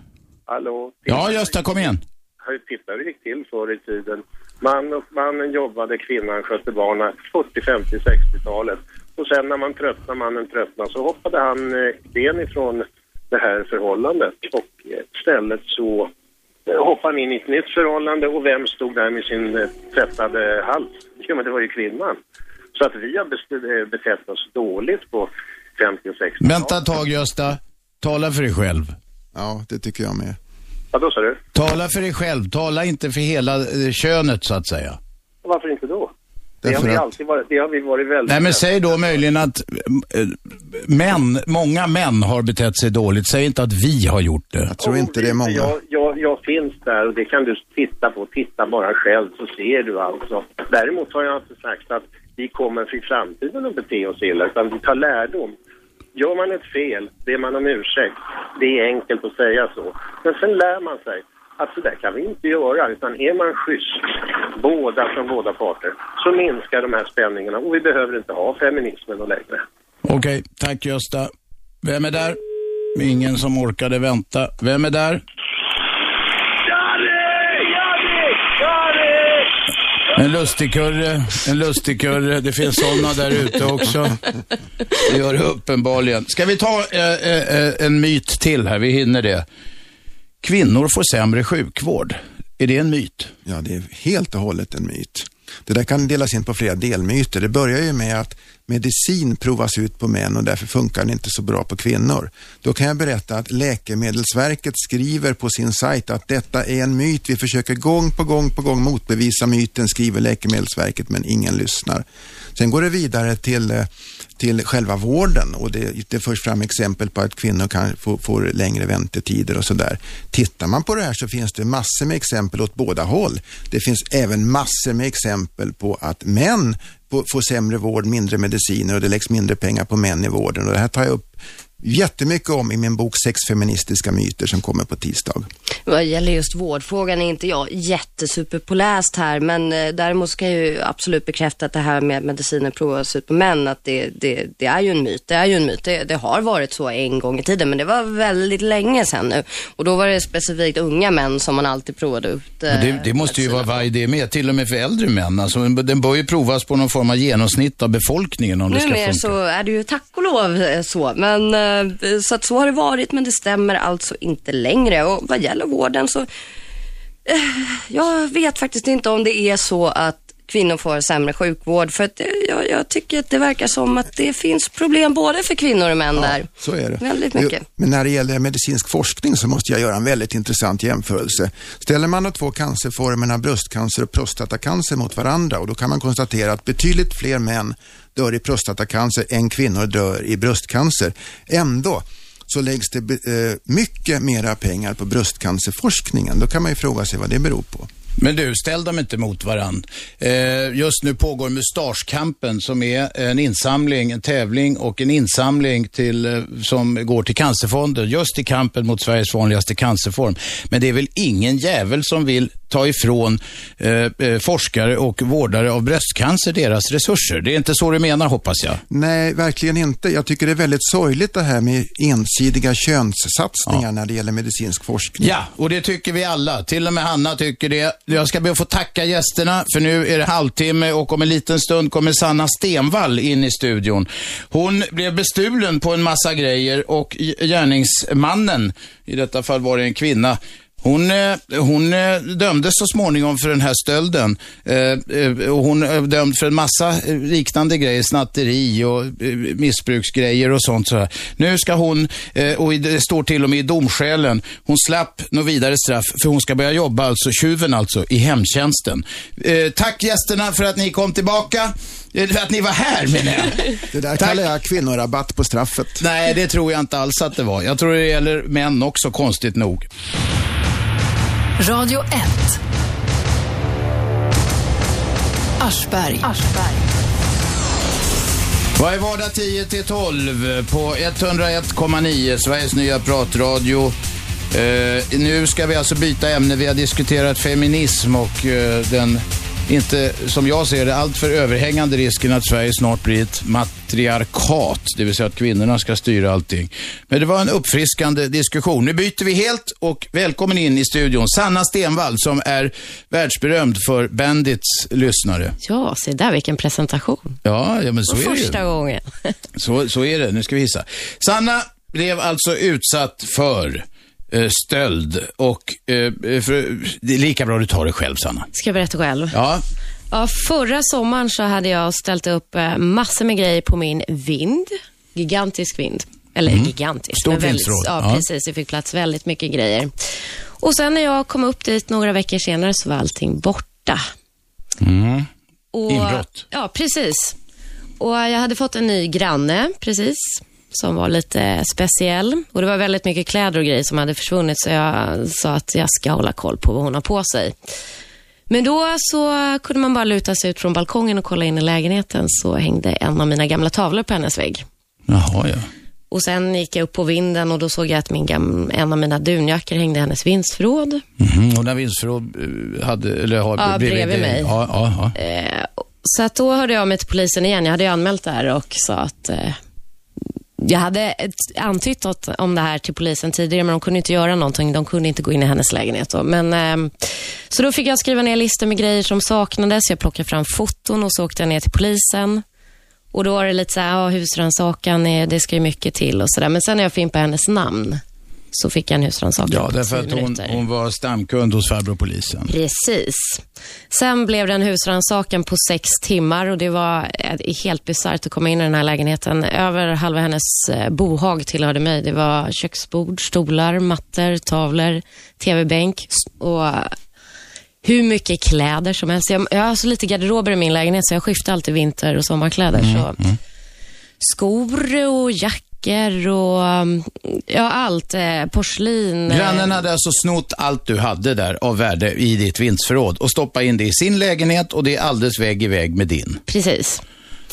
Hallå? Ja, Gösta, kom igen. Hur titta hur det gick till förr i tiden. Man och, mannen jobbade, kvinnan skötte barnen 40, 50, 60-talet. Och sen när man tröttnade, mannen tröttnade, så hoppade han eh, ben ifrån det här förhållandet. Och eh, istället så eh, hoppade han in i ett nytt förhållande och vem stod där med sin tvättade hals? Jo, men det var ju kvinnan. Så att vi har eh, betett oss dåligt på 50 och 60 Vänta ett tag Gösta. Tala för dig själv. Ja, det tycker jag med. Vad då sa du? Tala för dig själv. Tala inte för hela eh, könet så att säga. Varför inte då? Det har, vi att- alltid varit, det har vi varit väldigt... Nej, men säg då möjligen att eh, män, många män har betett sig dåligt. Säg inte att vi har gjort det. Jag tror inte det är många. Jag, jag, jag finns där och det kan du titta på. Titta bara själv så ser du alltså. Däremot har jag inte sagt att vi kommer för framtiden att bete oss illa utan vi tar lärdom. Gör man ett fel, ber man om ursäkt. Det är enkelt att säga så. Men sen lär man sig att så där kan vi inte göra utan är man schysst, båda från båda parter, så minskar de här spänningarna och vi behöver inte ha feminismen och längre. Okej, tack Gösta. Vem är där? Ingen som orkade vänta. Vem är där? En lustigkurre, en lustigkurre. Det finns sådana där ute också. Det gör det uppenbarligen. Ska vi ta eh, eh, eh, en myt till här? Vi hinner det. Kvinnor får sämre sjukvård. Är det en myt? Ja, det är helt och hållet en myt. Det där kan delas in på flera delmyter. Det börjar ju med att medicin provas ut på män och därför funkar den inte så bra på kvinnor. Då kan jag berätta att Läkemedelsverket skriver på sin sajt att detta är en myt. Vi försöker gång på gång på gång motbevisa myten, skriver Läkemedelsverket, men ingen lyssnar. Sen går det vidare till, eh, till själva vården och det, det förs fram exempel på att kvinnor kan få, får längre väntetider och sådär. Tittar man på det här så finns det massor med exempel åt båda håll. Det finns även massor med exempel på att män får sämre vård, mindre mediciner och det läggs mindre pengar på män i vården. Och det här tar jag upp jättemycket om i min bok Sex feministiska myter som kommer på tisdag. Vad gäller just vårdfrågan är inte jag jättesuperpåläst här, men eh, däremot ska jag ju absolut bekräfta att det här med mediciner provas ut på män, att det, det, det är ju en myt. Det är ju en myt. Det, det har varit så en gång i tiden, men det var väldigt länge sedan nu. Och då var det specifikt unga män som man alltid provade ut. eh, Men Det, det måste ju vara varje det med, till och med för äldre män. Alltså, den bör ju provas på någon form av genomsnitt av befolkningen om det ska Numera funka. så är det ju tack och lov eh, så. Men, eh, så att så har det varit, men det stämmer alltså inte längre. Och vad gäller vården så, eh, jag vet faktiskt inte om det är så att kvinnor får sämre sjukvård. För att eh, jag, jag tycker att det verkar som att det finns problem både för kvinnor och män där. Så är det. Väldigt mycket. Men när det gäller medicinsk forskning så måste jag göra en väldigt intressant jämförelse. Ställer man de två cancerformerna bröstcancer och prostatacancer mot varandra och då kan man konstatera att betydligt fler män dör i prostatacancer än kvinnor dör i bröstcancer. Ändå så läggs det eh, mycket mera pengar på bröstcancerforskningen. Då kan man ju fråga sig vad det beror på. Men du, ställ dem inte mot varann. Eh, just nu pågår Mustaschkampen som är en insamling, en tävling och en insamling till, eh, som går till Cancerfonden, just i kampen mot Sveriges vanligaste cancerform. Men det är väl ingen jävel som vill ta ifrån eh, eh, forskare och vårdare av bröstcancer deras resurser. Det är inte så du menar hoppas jag. Nej, verkligen inte. Jag tycker det är väldigt sorgligt det här med ensidiga könssatsningar när det gäller medicinsk forskning. Ja, och det tycker vi alla. Till och med Hanna tycker det. Jag ska be att få tacka gästerna, för nu är det halvtimme och om en liten stund kommer Sanna Stenvall in i studion. Hon blev bestulen på en massa grejer och gärningsmannen, i detta fall var det en kvinna, hon, eh, hon eh, dömdes så småningom för den här stölden. Eh, hon är dömd för en massa liknande grejer, snatteri och missbruksgrejer och sånt. Nu ska hon, och det står till och med i domskälen, hon slapp något vidare straff för hon ska börja jobba, alltså tjuven alltså, i hemtjänsten. Tack gästerna för att ni kom tillbaka. För att ni var här menar jag. Det där kallar jag kvinnorabatt på straffet. Nej, det tror jag inte alls att det var. Jag tror det gäller män också, konstigt nog. Radio 1. Aschberg. Varje vardag 10 till 12 på 101,9 Sveriges nya pratradio. Eh, nu ska vi alltså byta ämne. Vi har diskuterat feminism och eh, den inte, som jag ser det, alltför överhängande risken att Sverige snart blir ett matriarkat, det vill säga att kvinnorna ska styra allting. Men det var en uppfriskande diskussion. Nu byter vi helt och välkommen in i studion Sanna Stenvall som är världsberömd för Bandits lyssnare. Ja, se där vilken presentation. Ja, ja men så Och är det första gången. Så, så är det. Nu ska vi gissa. Sanna blev alltså utsatt för stöld och eh, för, det är lika bra du tar det själv, Sanna. Ska jag berätta själv? Ja, Ja, förra sommaren så hade jag ställt upp eh, massor med grejer på min vind. Gigantisk vind. Eller Mm. gigantisk. Stort vindsförråd. Ja, Ja. precis. Det fick plats väldigt mycket grejer. Och sen när jag kom upp dit några veckor senare så var allting borta. Och, Inbrott. Ja, precis. Och jag hade fått en ny granne, precis, som var lite speciell. Och det var väldigt mycket kläder och grejer som hade försvunnit, så jag sa att jag ska hålla koll på vad hon har på sig. Men då så kunde man bara luta sig ut från balkongen och kolla in i lägenheten, så hängde en av mina gamla tavlor på hennes vägg. Jaha, ja. Och sen gick jag upp på vinden och då såg jag att min gam- en av mina dunjackor hängde i hennes vindsförråd. Mhm. Och när vindsförråd eh, hade, eller har Ja, bredvid det- mig. Ja, ja, ja. Eh, så att då hörde jag mig till polisen igen. Jag hade ju anmält det här och sa att eh, jag hade antytt åt, om det här till polisen tidigare, men de kunde inte göra någonting. De kunde inte gå in i hennes lägenhet. Då. Men, eh, så då fick jag skriva ner listor med grejer som saknades. Jag plockade fram foton och så åkte jag ner till polisen. Och då var det lite så här, ja, husrannsakan, eh, det ska ju mycket till och sådär. Men sen när jag fimpade hennes namn så fick jag en husrannsakan Ja, därför att hon, hon var stamkund hos farbror polisen. Precis. Sen blev det en husrannsakan på sex timmar och det var eh, helt bisarrt att komma in i den här lägenheten. Över halva hennes eh, bohag tillhörde mig. Det var köksbord, stolar, mattor, tavlor, tv-bänk och hur mycket kläder som helst. Jag, jag har så lite garderober i min lägenhet så jag skiftar alltid vinter och sommarkläder. Så skor och jackor och um, ja, allt. Eh, porslin. eh, Grannen hade alltså snott allt du hade där av värde i ditt vindsförråd och stoppat in det i sin lägenhet och det är alldeles vägg i vägg med din. Precis.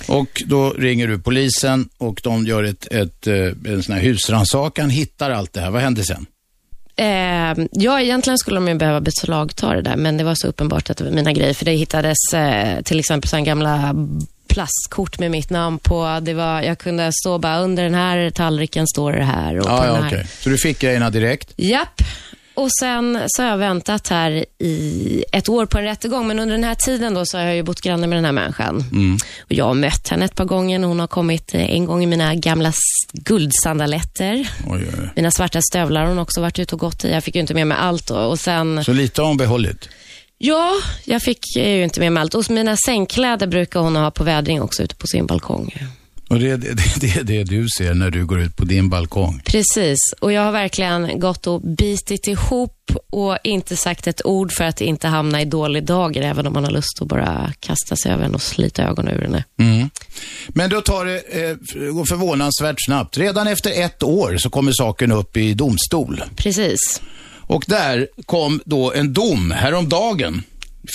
Och då ringer du polisen och de gör ett, ett, eh, en sån här husrannsakan, hittar allt det här. Vad händer sen? Eh, ja, egentligen skulle de ju behöva beslagta det där, men det var så uppenbart att det var mina grejer. För det hittades eh, till exempel så gamla plastkort med mitt namn på. Det var, jag kunde stå bara under den här tallriken står det här. Och på Ja, här. okej. Så du fick grejerna direkt? Japp. Och sen så har jag väntat här i ett år på en rättegång, men under den här tiden då så har jag ju bott granne med den här människan. Mm. Och jag har mött henne ett par gånger. Hon har kommit eh, en gång i mina gamla guldsandaletter. Oj, oj, oj. Mina svarta stövlar har hon också varit ute och gått i. Jag fick ju inte med mig allt då. Och sen, Så lite har hon behållit? Ja, jag fick ju inte med mig allt. Och mina sängkläder brukar hon ha på vädring också ute på sin balkong. Och det är det, det, det, det du ser när du går ut på din balkong? Precis, och jag har verkligen gått och bitit ihop och inte sagt ett ord för att inte hamna i dålig dager, även om man har lust att bara kasta sig över henne och slita ögonen ur henne. Mm. Men då tar det eh, förvånansvärt snabbt. Redan efter ett år så kommer saken upp i domstol. Precis. Och där kom då en dom häromdagen.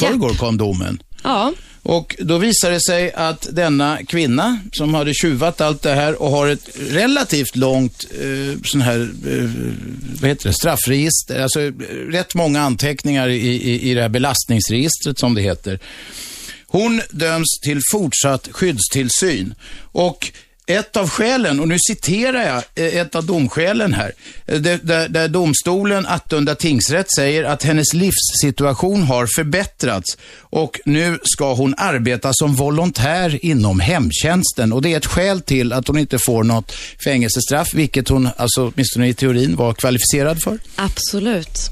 Förrgår kom domen. Ja. Och då visade det sig att denna kvinna som hade tjuvat allt det här och har ett relativt långt eh, sån här, eh, vad heter det, straffregister, alltså eh, rätt många anteckningar i, i, i det här belastningsregistret som det heter. Hon döms till fortsatt skyddstillsyn. Och ett av skälen, och nu citerar jag eh, ett av domskälen här, eh, där, där, domstolen, Attunda tingsrätt, säger att hennes livssituation har förbättrats och nu ska hon arbeta som volontär inom hemtjänsten. Och det är ett skäl till att hon inte får något fängelsestraff, vilket hon, alltså åtminstone i teorin, var kvalificerad för. Absolut.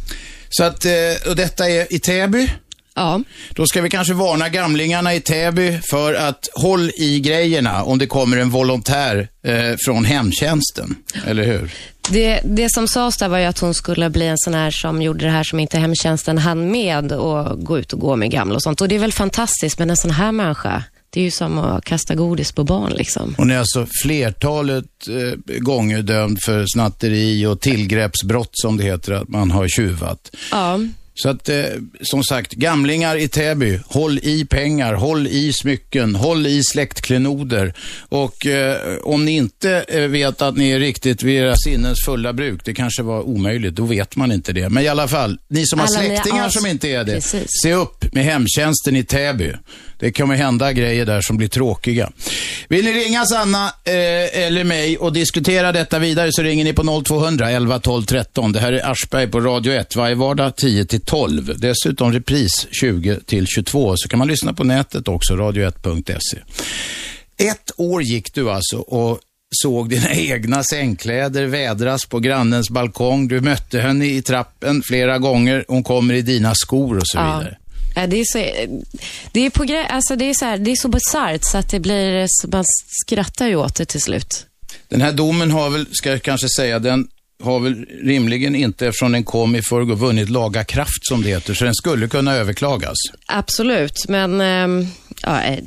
Så att, eh, och detta är i Täby. Ja. Då ska vi kanske varna gamlingarna i Täby för att håll i grejerna om det kommer en volontär eh, från hemtjänsten. Eller hur? Det, det som sades där var ju att hon skulle bli en sån här som gjorde det här som inte hemtjänsten hann med och gå ut och gå med gamla och sånt. Och det är väl fantastiskt, men en sån här människa, det är ju som att kasta godis på barn liksom. Hon är alltså flertalet eh, gånger dömd för snatteri och tillgreppsbrott som det heter, att man har tjuvat. Ja. Så att, eh, som sagt, gamlingar i Täby, håll i pengar, håll i smycken, håll i släktklenoder. Och eh, om ni inte eh, vet att ni är riktigt vid era sinnens fulla bruk, det kanske var omöjligt, då vet man inte det. Men i alla fall, ni som har Alla ni släktingar som inte är det, Precis. se upp med hemtjänsten i Täby. Det kommer hända grejer där som blir tråkiga. Vill ni ringa Sanna eh, eller mig och diskutera detta vidare så ringer ni på 0200 11 12 13. Det här är Aschberg på Radio 1 varje vardag 10 till 12. Dessutom repris 20 till 22. Så kan man lyssna på nätet också, radio1.se. Ett år gick du alltså och såg dina egna sängkläder vädras på grannens balkong. Du mötte henne i trappen flera gånger. Hon kommer i dina skor och så vidare. Ja, det är så, det är på gre- alltså det är så här, det är så bisarrt så att det blir, så man skrattar ju åt det till slut. Den här domen har väl, ska jag kanske säga, den har väl rimligen inte, eftersom den kom i förrgår, vunnit laga kraft som det heter, så den skulle kunna överklagas. Absolut, men ehm, ja, eh,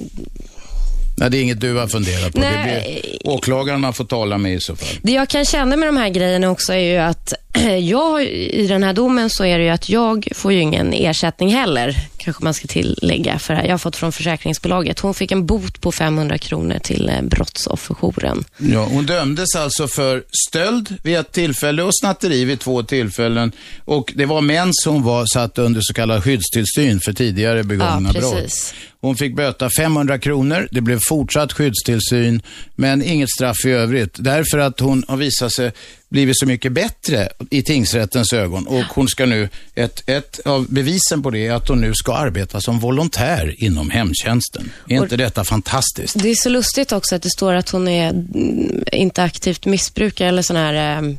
Nej, det är inget du har funderat på. Det Nej. blir åklagaren man får tala med i så fall. Det jag kan känna med de här grejerna också är ju att jag, i den här domen så är det ju att jag får ju ingen ersättning heller, kanske man ska tillägga, för jag har fått från försäkringsbolaget. Hon fick en bot på 500 kronor till eh, brottsofferjouren. Ja, hon dömdes alltså för stöld vid ett tillfälle och snatteri vid två tillfällen. Och det var män som var satt under så kallad skyddstillsyn för tidigare begångna Ja, brott. Hon fick böta 500 kronor. Det blev fortsatt skyddstillsyn, men inget straff i övrigt. Därför att hon har visat sig blivit så mycket bättre i tingsrättens ögon. Och hon ska nu, ett, ett av bevisen på det är att hon nu ska arbeta som volontär inom hemtjänsten. Är Och- inte detta fantastiskt? Det är så lustigt också att det står att hon är mm, inte aktivt missbrukare eller sån här eh,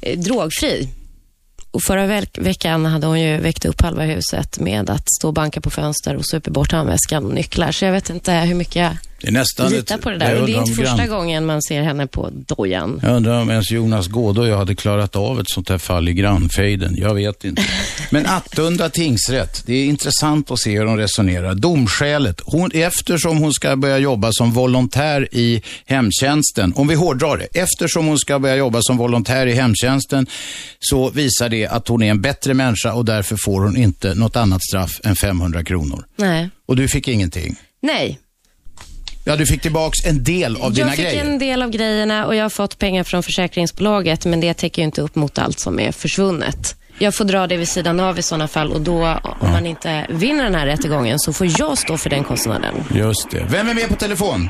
eh, drogfri. Och förra veck veckan hade hon ju väckt upp halva huset med att stå och banka på fönster och supa bort handväskan och nycklar. Så jag vet inte hur mycket jag det är nästan litar ett- på det där. Och det är inte första grann- gången man ser henne på dojan. Jag undrar om ens Jonas Gåde och jag hade klarat av ett sånt här fall i grannfejden. Jag vet inte. Men Attunda tingsrätt, det är intressant att se hur de resonerar. Domskälet, hon, eftersom hon ska börja jobba som volontär i hemtjänsten, om vi hårdrar det, eftersom hon ska börja jobba som volontär i hemtjänsten så visar det att hon är en bättre människa och därför får hon inte något annat straff än 500 kronor. Nej. Och du fick ingenting? Nej. Ja, du fick tillbaks en del av dina jag fick grejer. en del av grejerna och jag har fått pengar från försäkringsbolaget, men det täcker ju inte upp mot allt som är försvunnet. Jag får dra det vid sidan av i sådana fall och då, om man inte vinner den här rättegången, så får jag stå för den kostnaden. Just det. Vem är med på telefon?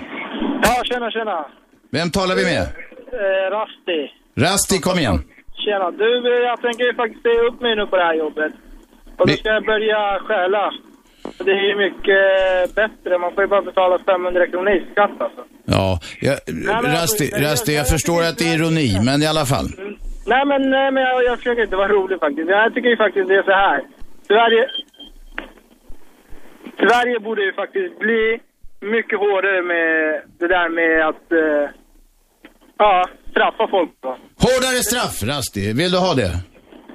Ja, tjena, tjena. Vem talar vi med? Eh, Rasti. Rasti, kom igen. Tjena. Du, eh, jag tänker ju faktiskt säga upp mig nu på det här jobbet. Och då ska jag börja stjäla. Det är ju mycket bättre. Man får ju bara betala 500 kronor i skatt alltså. Ja, jag, men Rasti, Rasti, jag förstår att det är ironi, men i alla fall. Nej men, nej, men jag, jag försöker inte vara rolig faktiskt. Jag tycker ju faktiskt det är så här. Sverige... Sverige borde ju faktiskt bli mycket hårdare med det där med att... Eh, ja, straffa folk då. Hårdare straff, Rasti. Vill du ha det?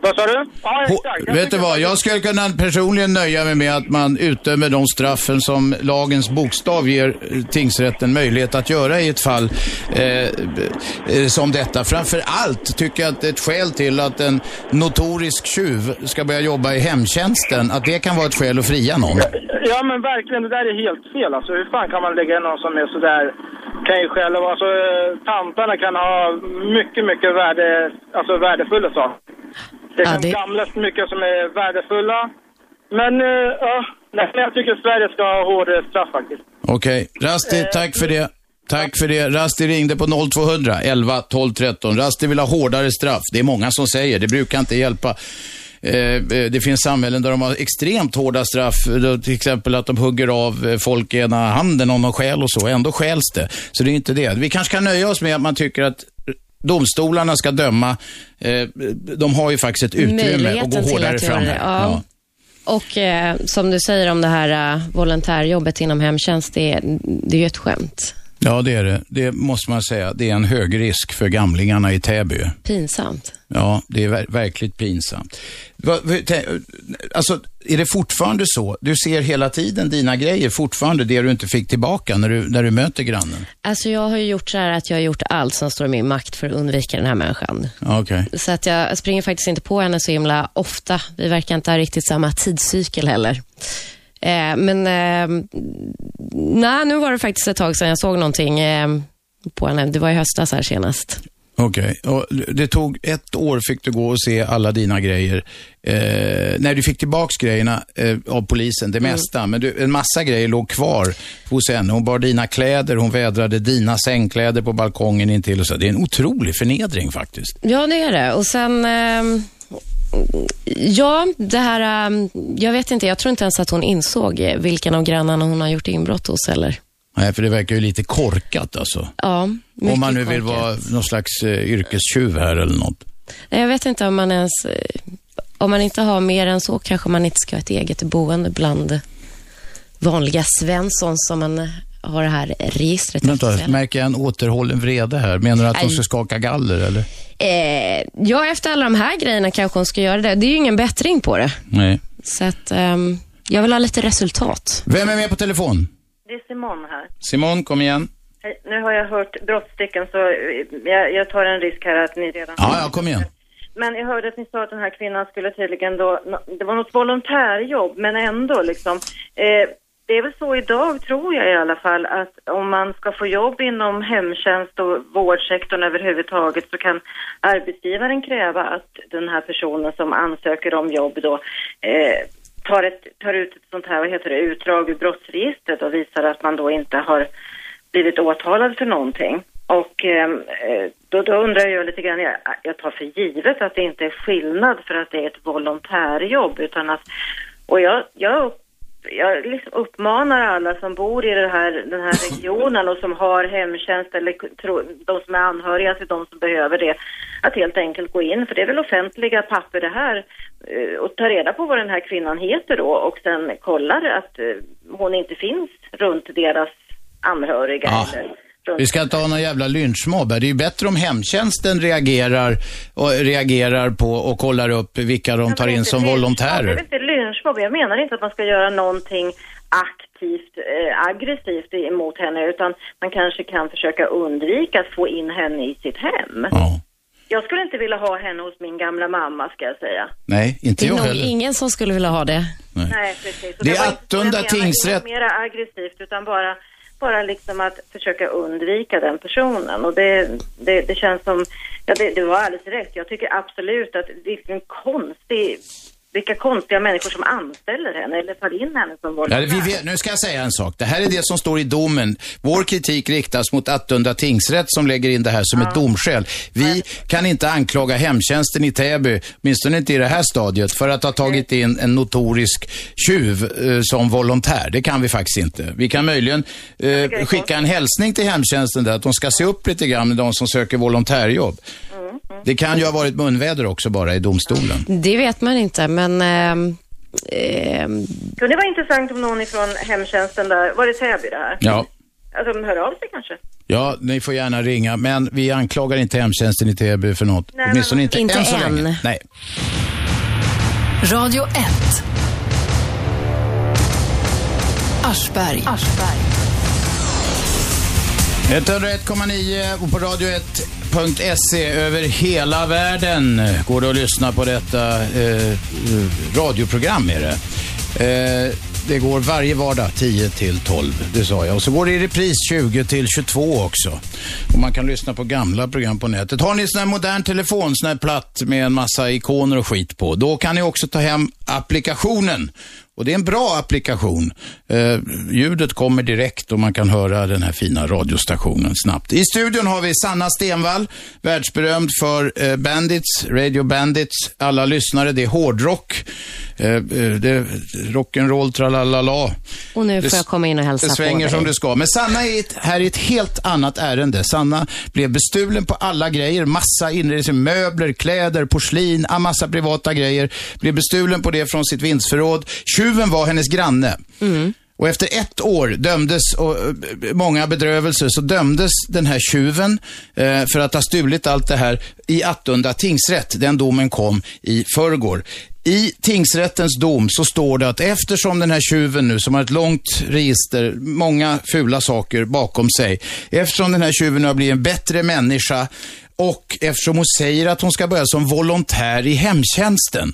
Vad sa du? Ja, exakt. Jag vet du vad, jag skulle kunna personligen nöja mig med att man utdömer de straffen som lagens bokstav ger eh, tingsrätten möjlighet att göra i ett fall eh, eh, som detta. Framför allt tycker jag att ett skäl till att en notorisk tjuv ska börja jobba i hemtjänsten, att det kan vara ett skäl att fria någon. Ja men verkligen, det där är helt fel alltså. Hur fan kan man lägga in någon som är sådär, kan ju själv, alltså eh, tantarna kan ha mycket, mycket värde, alltså värdefulla saker. Det är ja, gamla mycket som är värdefulla. Men, eh, ja, nej, jag tycker Sverige ska ha hårdare straff faktiskt. Okej, Rasti, tack för det. Tack för det. Rasti ringde på 0200 11 12 13. Rasti vill ha hårdare straff. Det är många som säger, det brukar inte hjälpa. Eh, eh, Det finns samhällen där de har extremt hårda straff, till exempel att de hugger av eh, folk i ena handen om de stjäl och så. Ändå stjäls det. Så det är inte det. Vi kanske kan nöja oss med att man tycker att domstolarna ska döma. Eh, De har ju faktiskt ett utrymme att gå hårdare fram här. ja. Och eh, som du säger om det här eh, volontärjobbet inom hemtjänst, det det är ju ett skämt. Ja, det är det. Det måste man säga. Det är en hög risk för gamlingarna i Täby. Pinsamt. Ja, det är ver- verkligt pinsamt. Alltså, är det fortfarande så? Du ser hela tiden dina grejer, fortfarande det du inte fick tillbaka när du, när du möter grannen? Alltså jag har ju gjort så här att jag har gjort allt som står i min makt för att undvika den här människan. Okej. Så att jag springer faktiskt inte på henne så himla ofta. Vi verkar inte ha riktigt samma tidscykel heller. Eh, men eh, nej, nu var det faktiskt ett tag sedan jag såg någonting eh, på henne. Det var i höstas här senast. Okej. Och Det tog ett år fick du gå och se alla dina grejer. Eh, när du fick tillbaks grejerna eh, av polisen, det mesta. Men du, en massa grejer låg kvar hos henne. Hon bar dina kläder, hon vädrade dina sängkläder på balkongen intill och så. Det är en otrolig förnedring faktiskt. Ja, det är det. Och sen... ehm, ja, det här... ehm, jag vet inte, jag tror inte ens att hon insåg vilken av grannarna hon har gjort inbrott hos eller. Nej, för det verkar ju lite korkat alltså. Ja, Om man nu vill korkat. vara någon slags eh, yrkestjuv här eller något. Nej, Jag vet inte om man ens... eh, Om man inte har mer än så kanske man inte ska ha ett eget boende bland vanliga Svensson som man har det här registret. Vänta, märker jag en återhållen vrede här? Menar du att de Nej. ska skaka galler eller? Eh, ja, efter alla de här grejerna kanske hon ska göra det. Det är ju ingen bättring på det. Nej. Så att ehm, jag vill ha lite resultat. Vem är med på telefon? Det är Simon här. Simon, kom igen. Hej, Nu har jag hört brottstecken så eh, jag, jag tar en risk här att ni redan... Ja, ja, kom igen. Men jag hörde att ni sa att den här kvinnan skulle tydligen då, det var något volontärjobb, men ändå liksom. Eh, det är väl så idag, tror jag i alla fall, att om man ska få jobb inom hemtjänst och vårdsektorn överhuvudtaget så kan arbetsgivaren kräva att den här personen som ansöker om jobb då eh, tar, ett, tar ut ett sånt här, vad heter det, utdrag ur brottsregistret och visar att man då inte har blivit åtalad för någonting. Och ehm, eh, då, då undrar jag lite grann, jag, jag tar för givet att det inte är skillnad för att det är ett volontärjobb utan att, och jag, jag jag liksom uppmanar alla som bor i här, den här regionen och som har hemtjänst eller tro, de som är anhöriga till de som behöver det, att helt enkelt gå in, för det är väl offentliga papper det här, eh, och ta reda på vad den här kvinnan heter då och sen kollar att eh, hon inte finns runt deras anhöriga Ja. eller Vi ska inte ha någon jävla lynchmobb här. Det är ju bättre om hemtjänsten reagerar, och reagerar på och kollar upp vilka de tar in som Det är volontärer. inte lynchmobb. Jag menar inte att man ska göra någonting aktivt eh, aggressivt emot henne utan man kanske kan försöka undvika att få in henne i sitt hem. Jag skulle inte vilja ha henne hos min gamla mamma ska jag säga. Nej, inte Det är jag nog heller. ingen som skulle vilja ha det. Nej, precis. Och Det är inte jag Attunda tingsrätt. Inget mera aggressivt utan bara, bara liksom att försöka undvika den personen. Och det, det, det känns som, ja det, det var alldeles rätt. Jag tycker absolut att det är en konstig, vilka konstiga människor som anställer henne eller tar in henne som Ja, vet, nu ska jag säga en sak. Det här är det som står i domen. Vår kritik riktas mot Attunda tingsrätt som lägger in det här som ett domskäl. Vi kan inte anklaga hemtjänsten i Täby, åtminstone inte i det här stadiet, för att ha tagit in en notorisk tjuv eh, som volontär. Det kan vi faktiskt inte. Vi kan möjligen eh, skicka en hälsning till hemtjänsten där, att de ska se upp lite grann med de som söker volontärjobb. Det kan ju ha varit munväder också bara i domstolen. Det vet man inte, men... ehm, ehm, Kunde det vara intressant om någon ifrån hemtjänsten där, var det Täby det här? Ja. Att de hör av sig kanske? Ja, ni får gärna ringa, men vi anklagar inte hemtjänsten i Täby för något. Nej, Åtminstone men- inte, Inte än så än. länge. Nej. Radio 1. Aschberg. 101,9 och på radio1.se över hela världen går det att lyssna på detta eh, radioprogram. Är det. Eh, det går varje vardag 10 till 12, det sa jag. Och så går det i repris 20 till 22 också. Och man kan lyssna på gamla program på nätet. Har ni en sån här modern telefon, sån här platt med en massa ikoner och skit på, då kan ni också ta hem applikationen. Och det är en bra applikation. Eh, ljudet kommer direkt och man kan höra den här fina radiostationen snabbt. I studion har vi Sanna Stenvall, världsberömd för eh, Bandits, Radio Bandits. Alla lyssnare, det är hårdrock. Eh, eh, det är rock'n'roll, tralalala. och nu Det får jag komma in och hälsa det på svänger dig. som det ska. Men Sanna är ett, här i ett helt annat ärende. Sanna blev bestulen på alla grejer. Massa inredning, möbler, kläder, porslin, massa privata grejer. Blev bestulen på det från sitt vindsförråd. Tjuven var hennes granne. Och efter ett år dömdes, och eh, många bedrövelser, så dömdes den här tjuven eh, för att ha stulit allt det här i Attunda tingsrätt. Den domen kom i förrgår. I tingsrättens dom så står det att eftersom den här tjuven nu, som har ett långt register, många fula saker bakom sig, eftersom den här tjuven nu har blivit en bättre människa och eftersom hon säger att hon ska börja som volontär i hemtjänsten,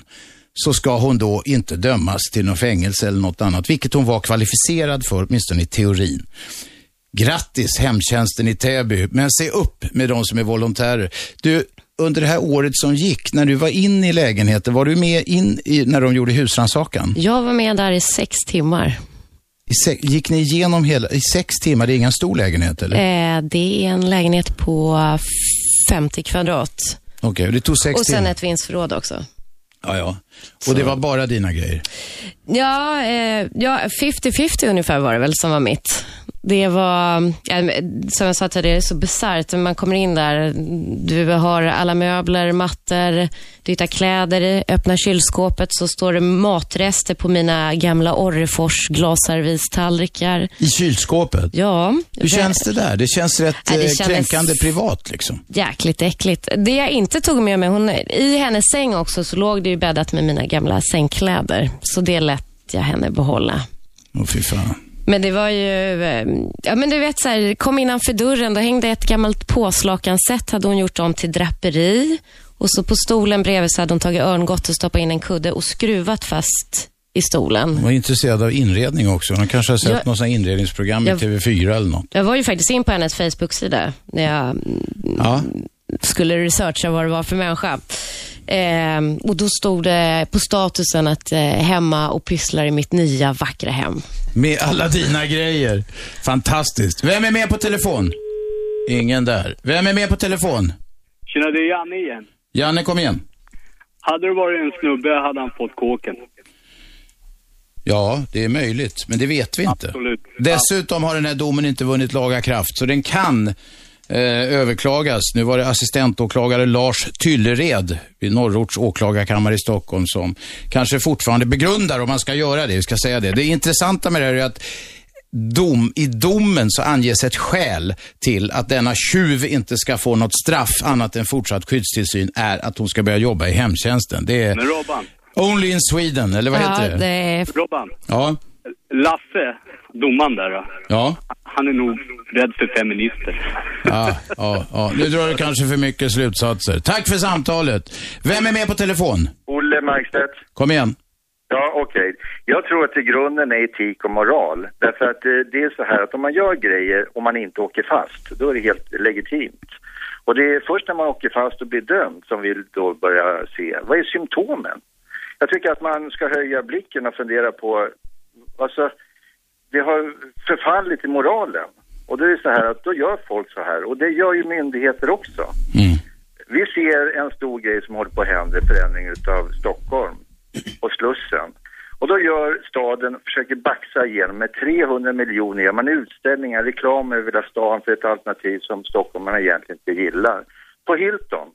så ska hon då inte dömas till något fängelse eller något annat, vilket hon var kvalificerad för, åtminstone i teorin. Grattis hemtjänsten i Täby, men se upp med de som är volontärer. Du, under det här året som gick, när du var in i lägenheten, var du med in i, när de gjorde husrannsakan? Jag var med där i sex timmar. I se- Gick ni igenom hela, i sex timmar? Det är ingen stor lägenhet eller? Eh, det är en lägenhet på 50 kvadrat. Okej, och det tog sex och sen timmar? ett vindsförråd också. Ja, ja. Och det var bara dina grejer? Ja, eh, ja 50-50 ungefär var det väl som var mitt. Det var, ja, som jag sa tidigare, det är så bisarrt. Man kommer in där, du har alla möbler, mattor, du hittar kläder, öppnar kylskåpet så står det matrester på mina gamla Orrefors glasservistallrikar. I kylskåpet? Ja. Hur känns det där? Det känns rätt Nej, det eh, kränkande privat liksom. Jäkligt äckligt. Det jag inte tog med mig, hon, i hennes säng också så låg det ju bäddat med mina gamla sängkläder. Så det lät jag henne behålla. Åh fy fan. Men det var ju, eh, ja men du vet så här, kom innanför dörren, då hängde ett gammalt påslakanset, hade hon gjort om till draperi. Och så på stolen bredvid så hade hon tagit örngott och stoppat in en kudde och skruvat fast i stolen. Hon var intresserad av inredning också. Hon kanske har sett Jag- något sånt inredningsprogram Jag- i TV4 eller något. Jag var ju faktiskt in på hennes Facebook-sida när jag mm, Ja. Skulle researcha vad det var för människa. Ehm, och då stod det på statusen att eh, hemma och pysslar i mitt nya vackra hem. Med alla dina grejer. Fantastiskt. Vem är med på telefon? Ingen där. Vem är med på telefon? Tjena, det är Janne igen. Janne, kom igen. Hade det varit en snubbe hade han fått kåken. Ja, det är möjligt, men det vet vi inte. Absolut. Dessutom har den här domen inte vunnit laga kraft, så den kan eh, överklagas. Nu var det assistentåklagare Lars Tyllered vid Norrorts åklagarkammare i Stockholm som kanske fortfarande begrundar om man ska göra det. Vi ska säga det. Det intressanta med det här är att dom, i domen så anges ett skäl till att denna tjuv inte ska få något straff annat än fortsatt skyddstillsyn är att hon ska börja jobba i hemtjänsten. Det är Men Robban, only in Sweden, eller vad Ja, heter det? det är... Robban, Ja, Lasse, domaren där då, ja. han är nog rädd för feminister. Ja, ja, ja. Nu drar du kanske för mycket slutsatser. Tack för samtalet. Vem är med på telefon? Olle Markstedt. Kom igen. Ja, okej. Jag tror att i grunden är etik och moral. Därför att eh, det är så här att om man gör grejer och man inte åker fast, då är det helt legitimt. Och det är först när man åker fast och blir dömd som vi då börjar se, vad är symptomen? Jag tycker att man ska höja blicken och fundera på, alltså, det har förfallit i moralen. Och det är så här att då gör folk så här, och det gör ju myndigheter också. Vi ser en stor grej som håller på att hända, förändring utav Stockholm och Slussen. Och då gör staden, försöker baxa igenom med 300 miljoner, gör man utställningar, reklam över hela stan för ett alternativ som stockholmarna egentligen inte gillar. På Hilton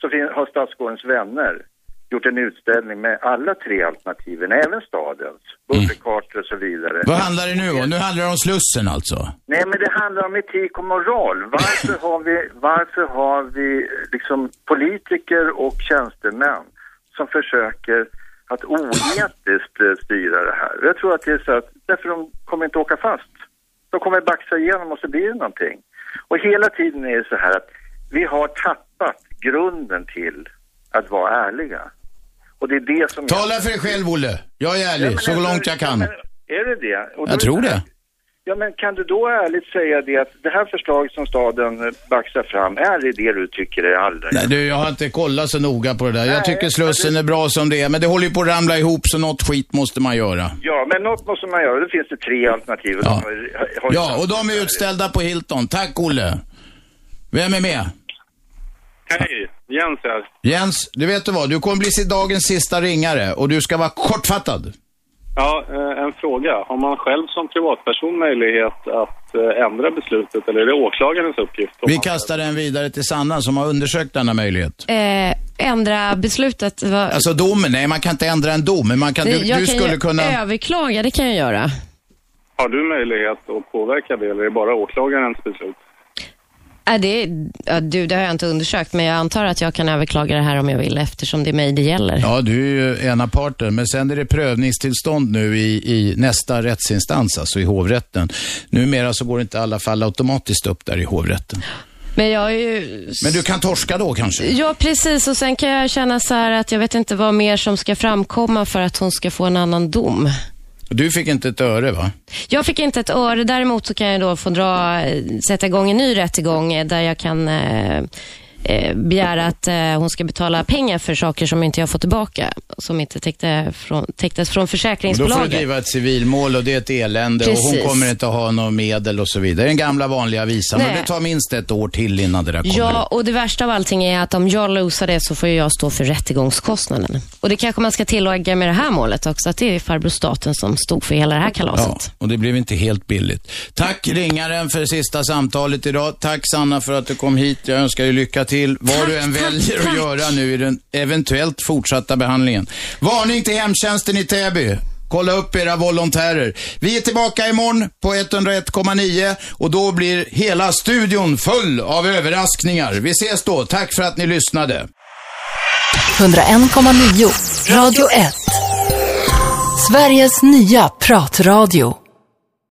så har Stadsgårdens vänner gjort en utställning med alla tre alternativen, även stadens, bullerkartor och så vidare. Vad handlar det nu om? Nu handlar det om Slussen alltså? Nej, men det handlar om etik och moral. Varför har vi, varför har vi liksom politiker och tjänstemän som försöker att oetiskt eh, styra det här? Jag tror att det är så att, därför de kommer inte åka fast. De kommer baxa igenom och så blir det någonting. Och hela tiden är det så här att vi har tappat grunden till att vara ärliga. Och det är det som... Tala för dig själv, Olle. Jag är ärlig, så långt jag kan. Är det det? Och Jag tror här- det. Ja, men kan du då ärligt säga det att det här förslaget som staden baxar fram, är det det du tycker är allra Nej, du, jag har inte kollat så noga på det där. Jag Nej, tycker Slussen är bra som det är, men det håller ju på att ramla ihop så något skit måste man göra. Ja, men något måste man göra. Då finns det tre alternativ. Och de har, har Ja, och de är utställda på Hilton. Tack, Olle. Vem är med? Hej, Jens här. Jens, du vet du vad? Du kommer bli dagens sista ringare och du ska vara kortfattad. Ja, eh, en fråga. Har man själv som privatperson möjlighet att eh, ändra beslutet eller är det åklagarens uppgift? Vi kastar den vidare till Sanna som har undersökt denna möjlighet. Eh, ändra beslutet. Var... Alltså domen, nej man kan inte ändra en dom, men man kan, du, jag du kan skulle ju kunna... överklaga, det kan jag göra. Har du möjlighet att påverka det eller är det bara åklagarens beslut? Äh, det, ja, du, det har jag inte undersökt, men jag antar att jag kan överklaga det här om jag vill eftersom det är mig det gäller. Ja, du är ju ena parten, men sen är det prövningstillstånd nu i, i nästa rättsinstans, alltså i hovrätten. Numera så går inte alla fall automatiskt upp där i hovrätten. Men jag är ju... Men du kan torska då kanske? Ja, precis. Och sen kan jag känna så här att jag vet inte vad mer som ska framkomma för att hon ska få en annan dom. Du fick inte ett öre va? Jag fick inte ett öre. Däremot så kan jag då få dra, eh, sätta igång en ny rättegång eh, där jag kan eh, eh, begära att eh, hon ska betala pengar för saker som inte jag får tillbaka. Som inte täckte från, täcktes från Då får du försäkringsbolaget. driva ett civilmål och det är ett elände och Precis. hon kommer inte ha några medel och så vidare. Den gamla vanliga visan. Men Nej. det tar minst ett år till innan det där kommer Ja, och det värsta av allting är att om jag losar det så får jag stå för rättegångskostnaden. Och det kanske man ska tillägga med det här målet också, att det är farbror staten som stod för hela det här kalaset. Ja, och det blev inte helt billigt. Tack ringaren för sista samtalet idag. Tack Sanna för att du kom hit. Jag önskar dig lycka till. Vad du än väljer att göra nu i den eventuellt fortsatta behandlingen. Varning till hemtjänsten i Täby. Kolla upp era volontärer. Vi är tillbaka imorgon på 101,9 och då blir hela studion full av överraskningar. Vi ses då. Tack för att ni lyssnade. 101,9 Radio 1. Sveriges nya pratradio.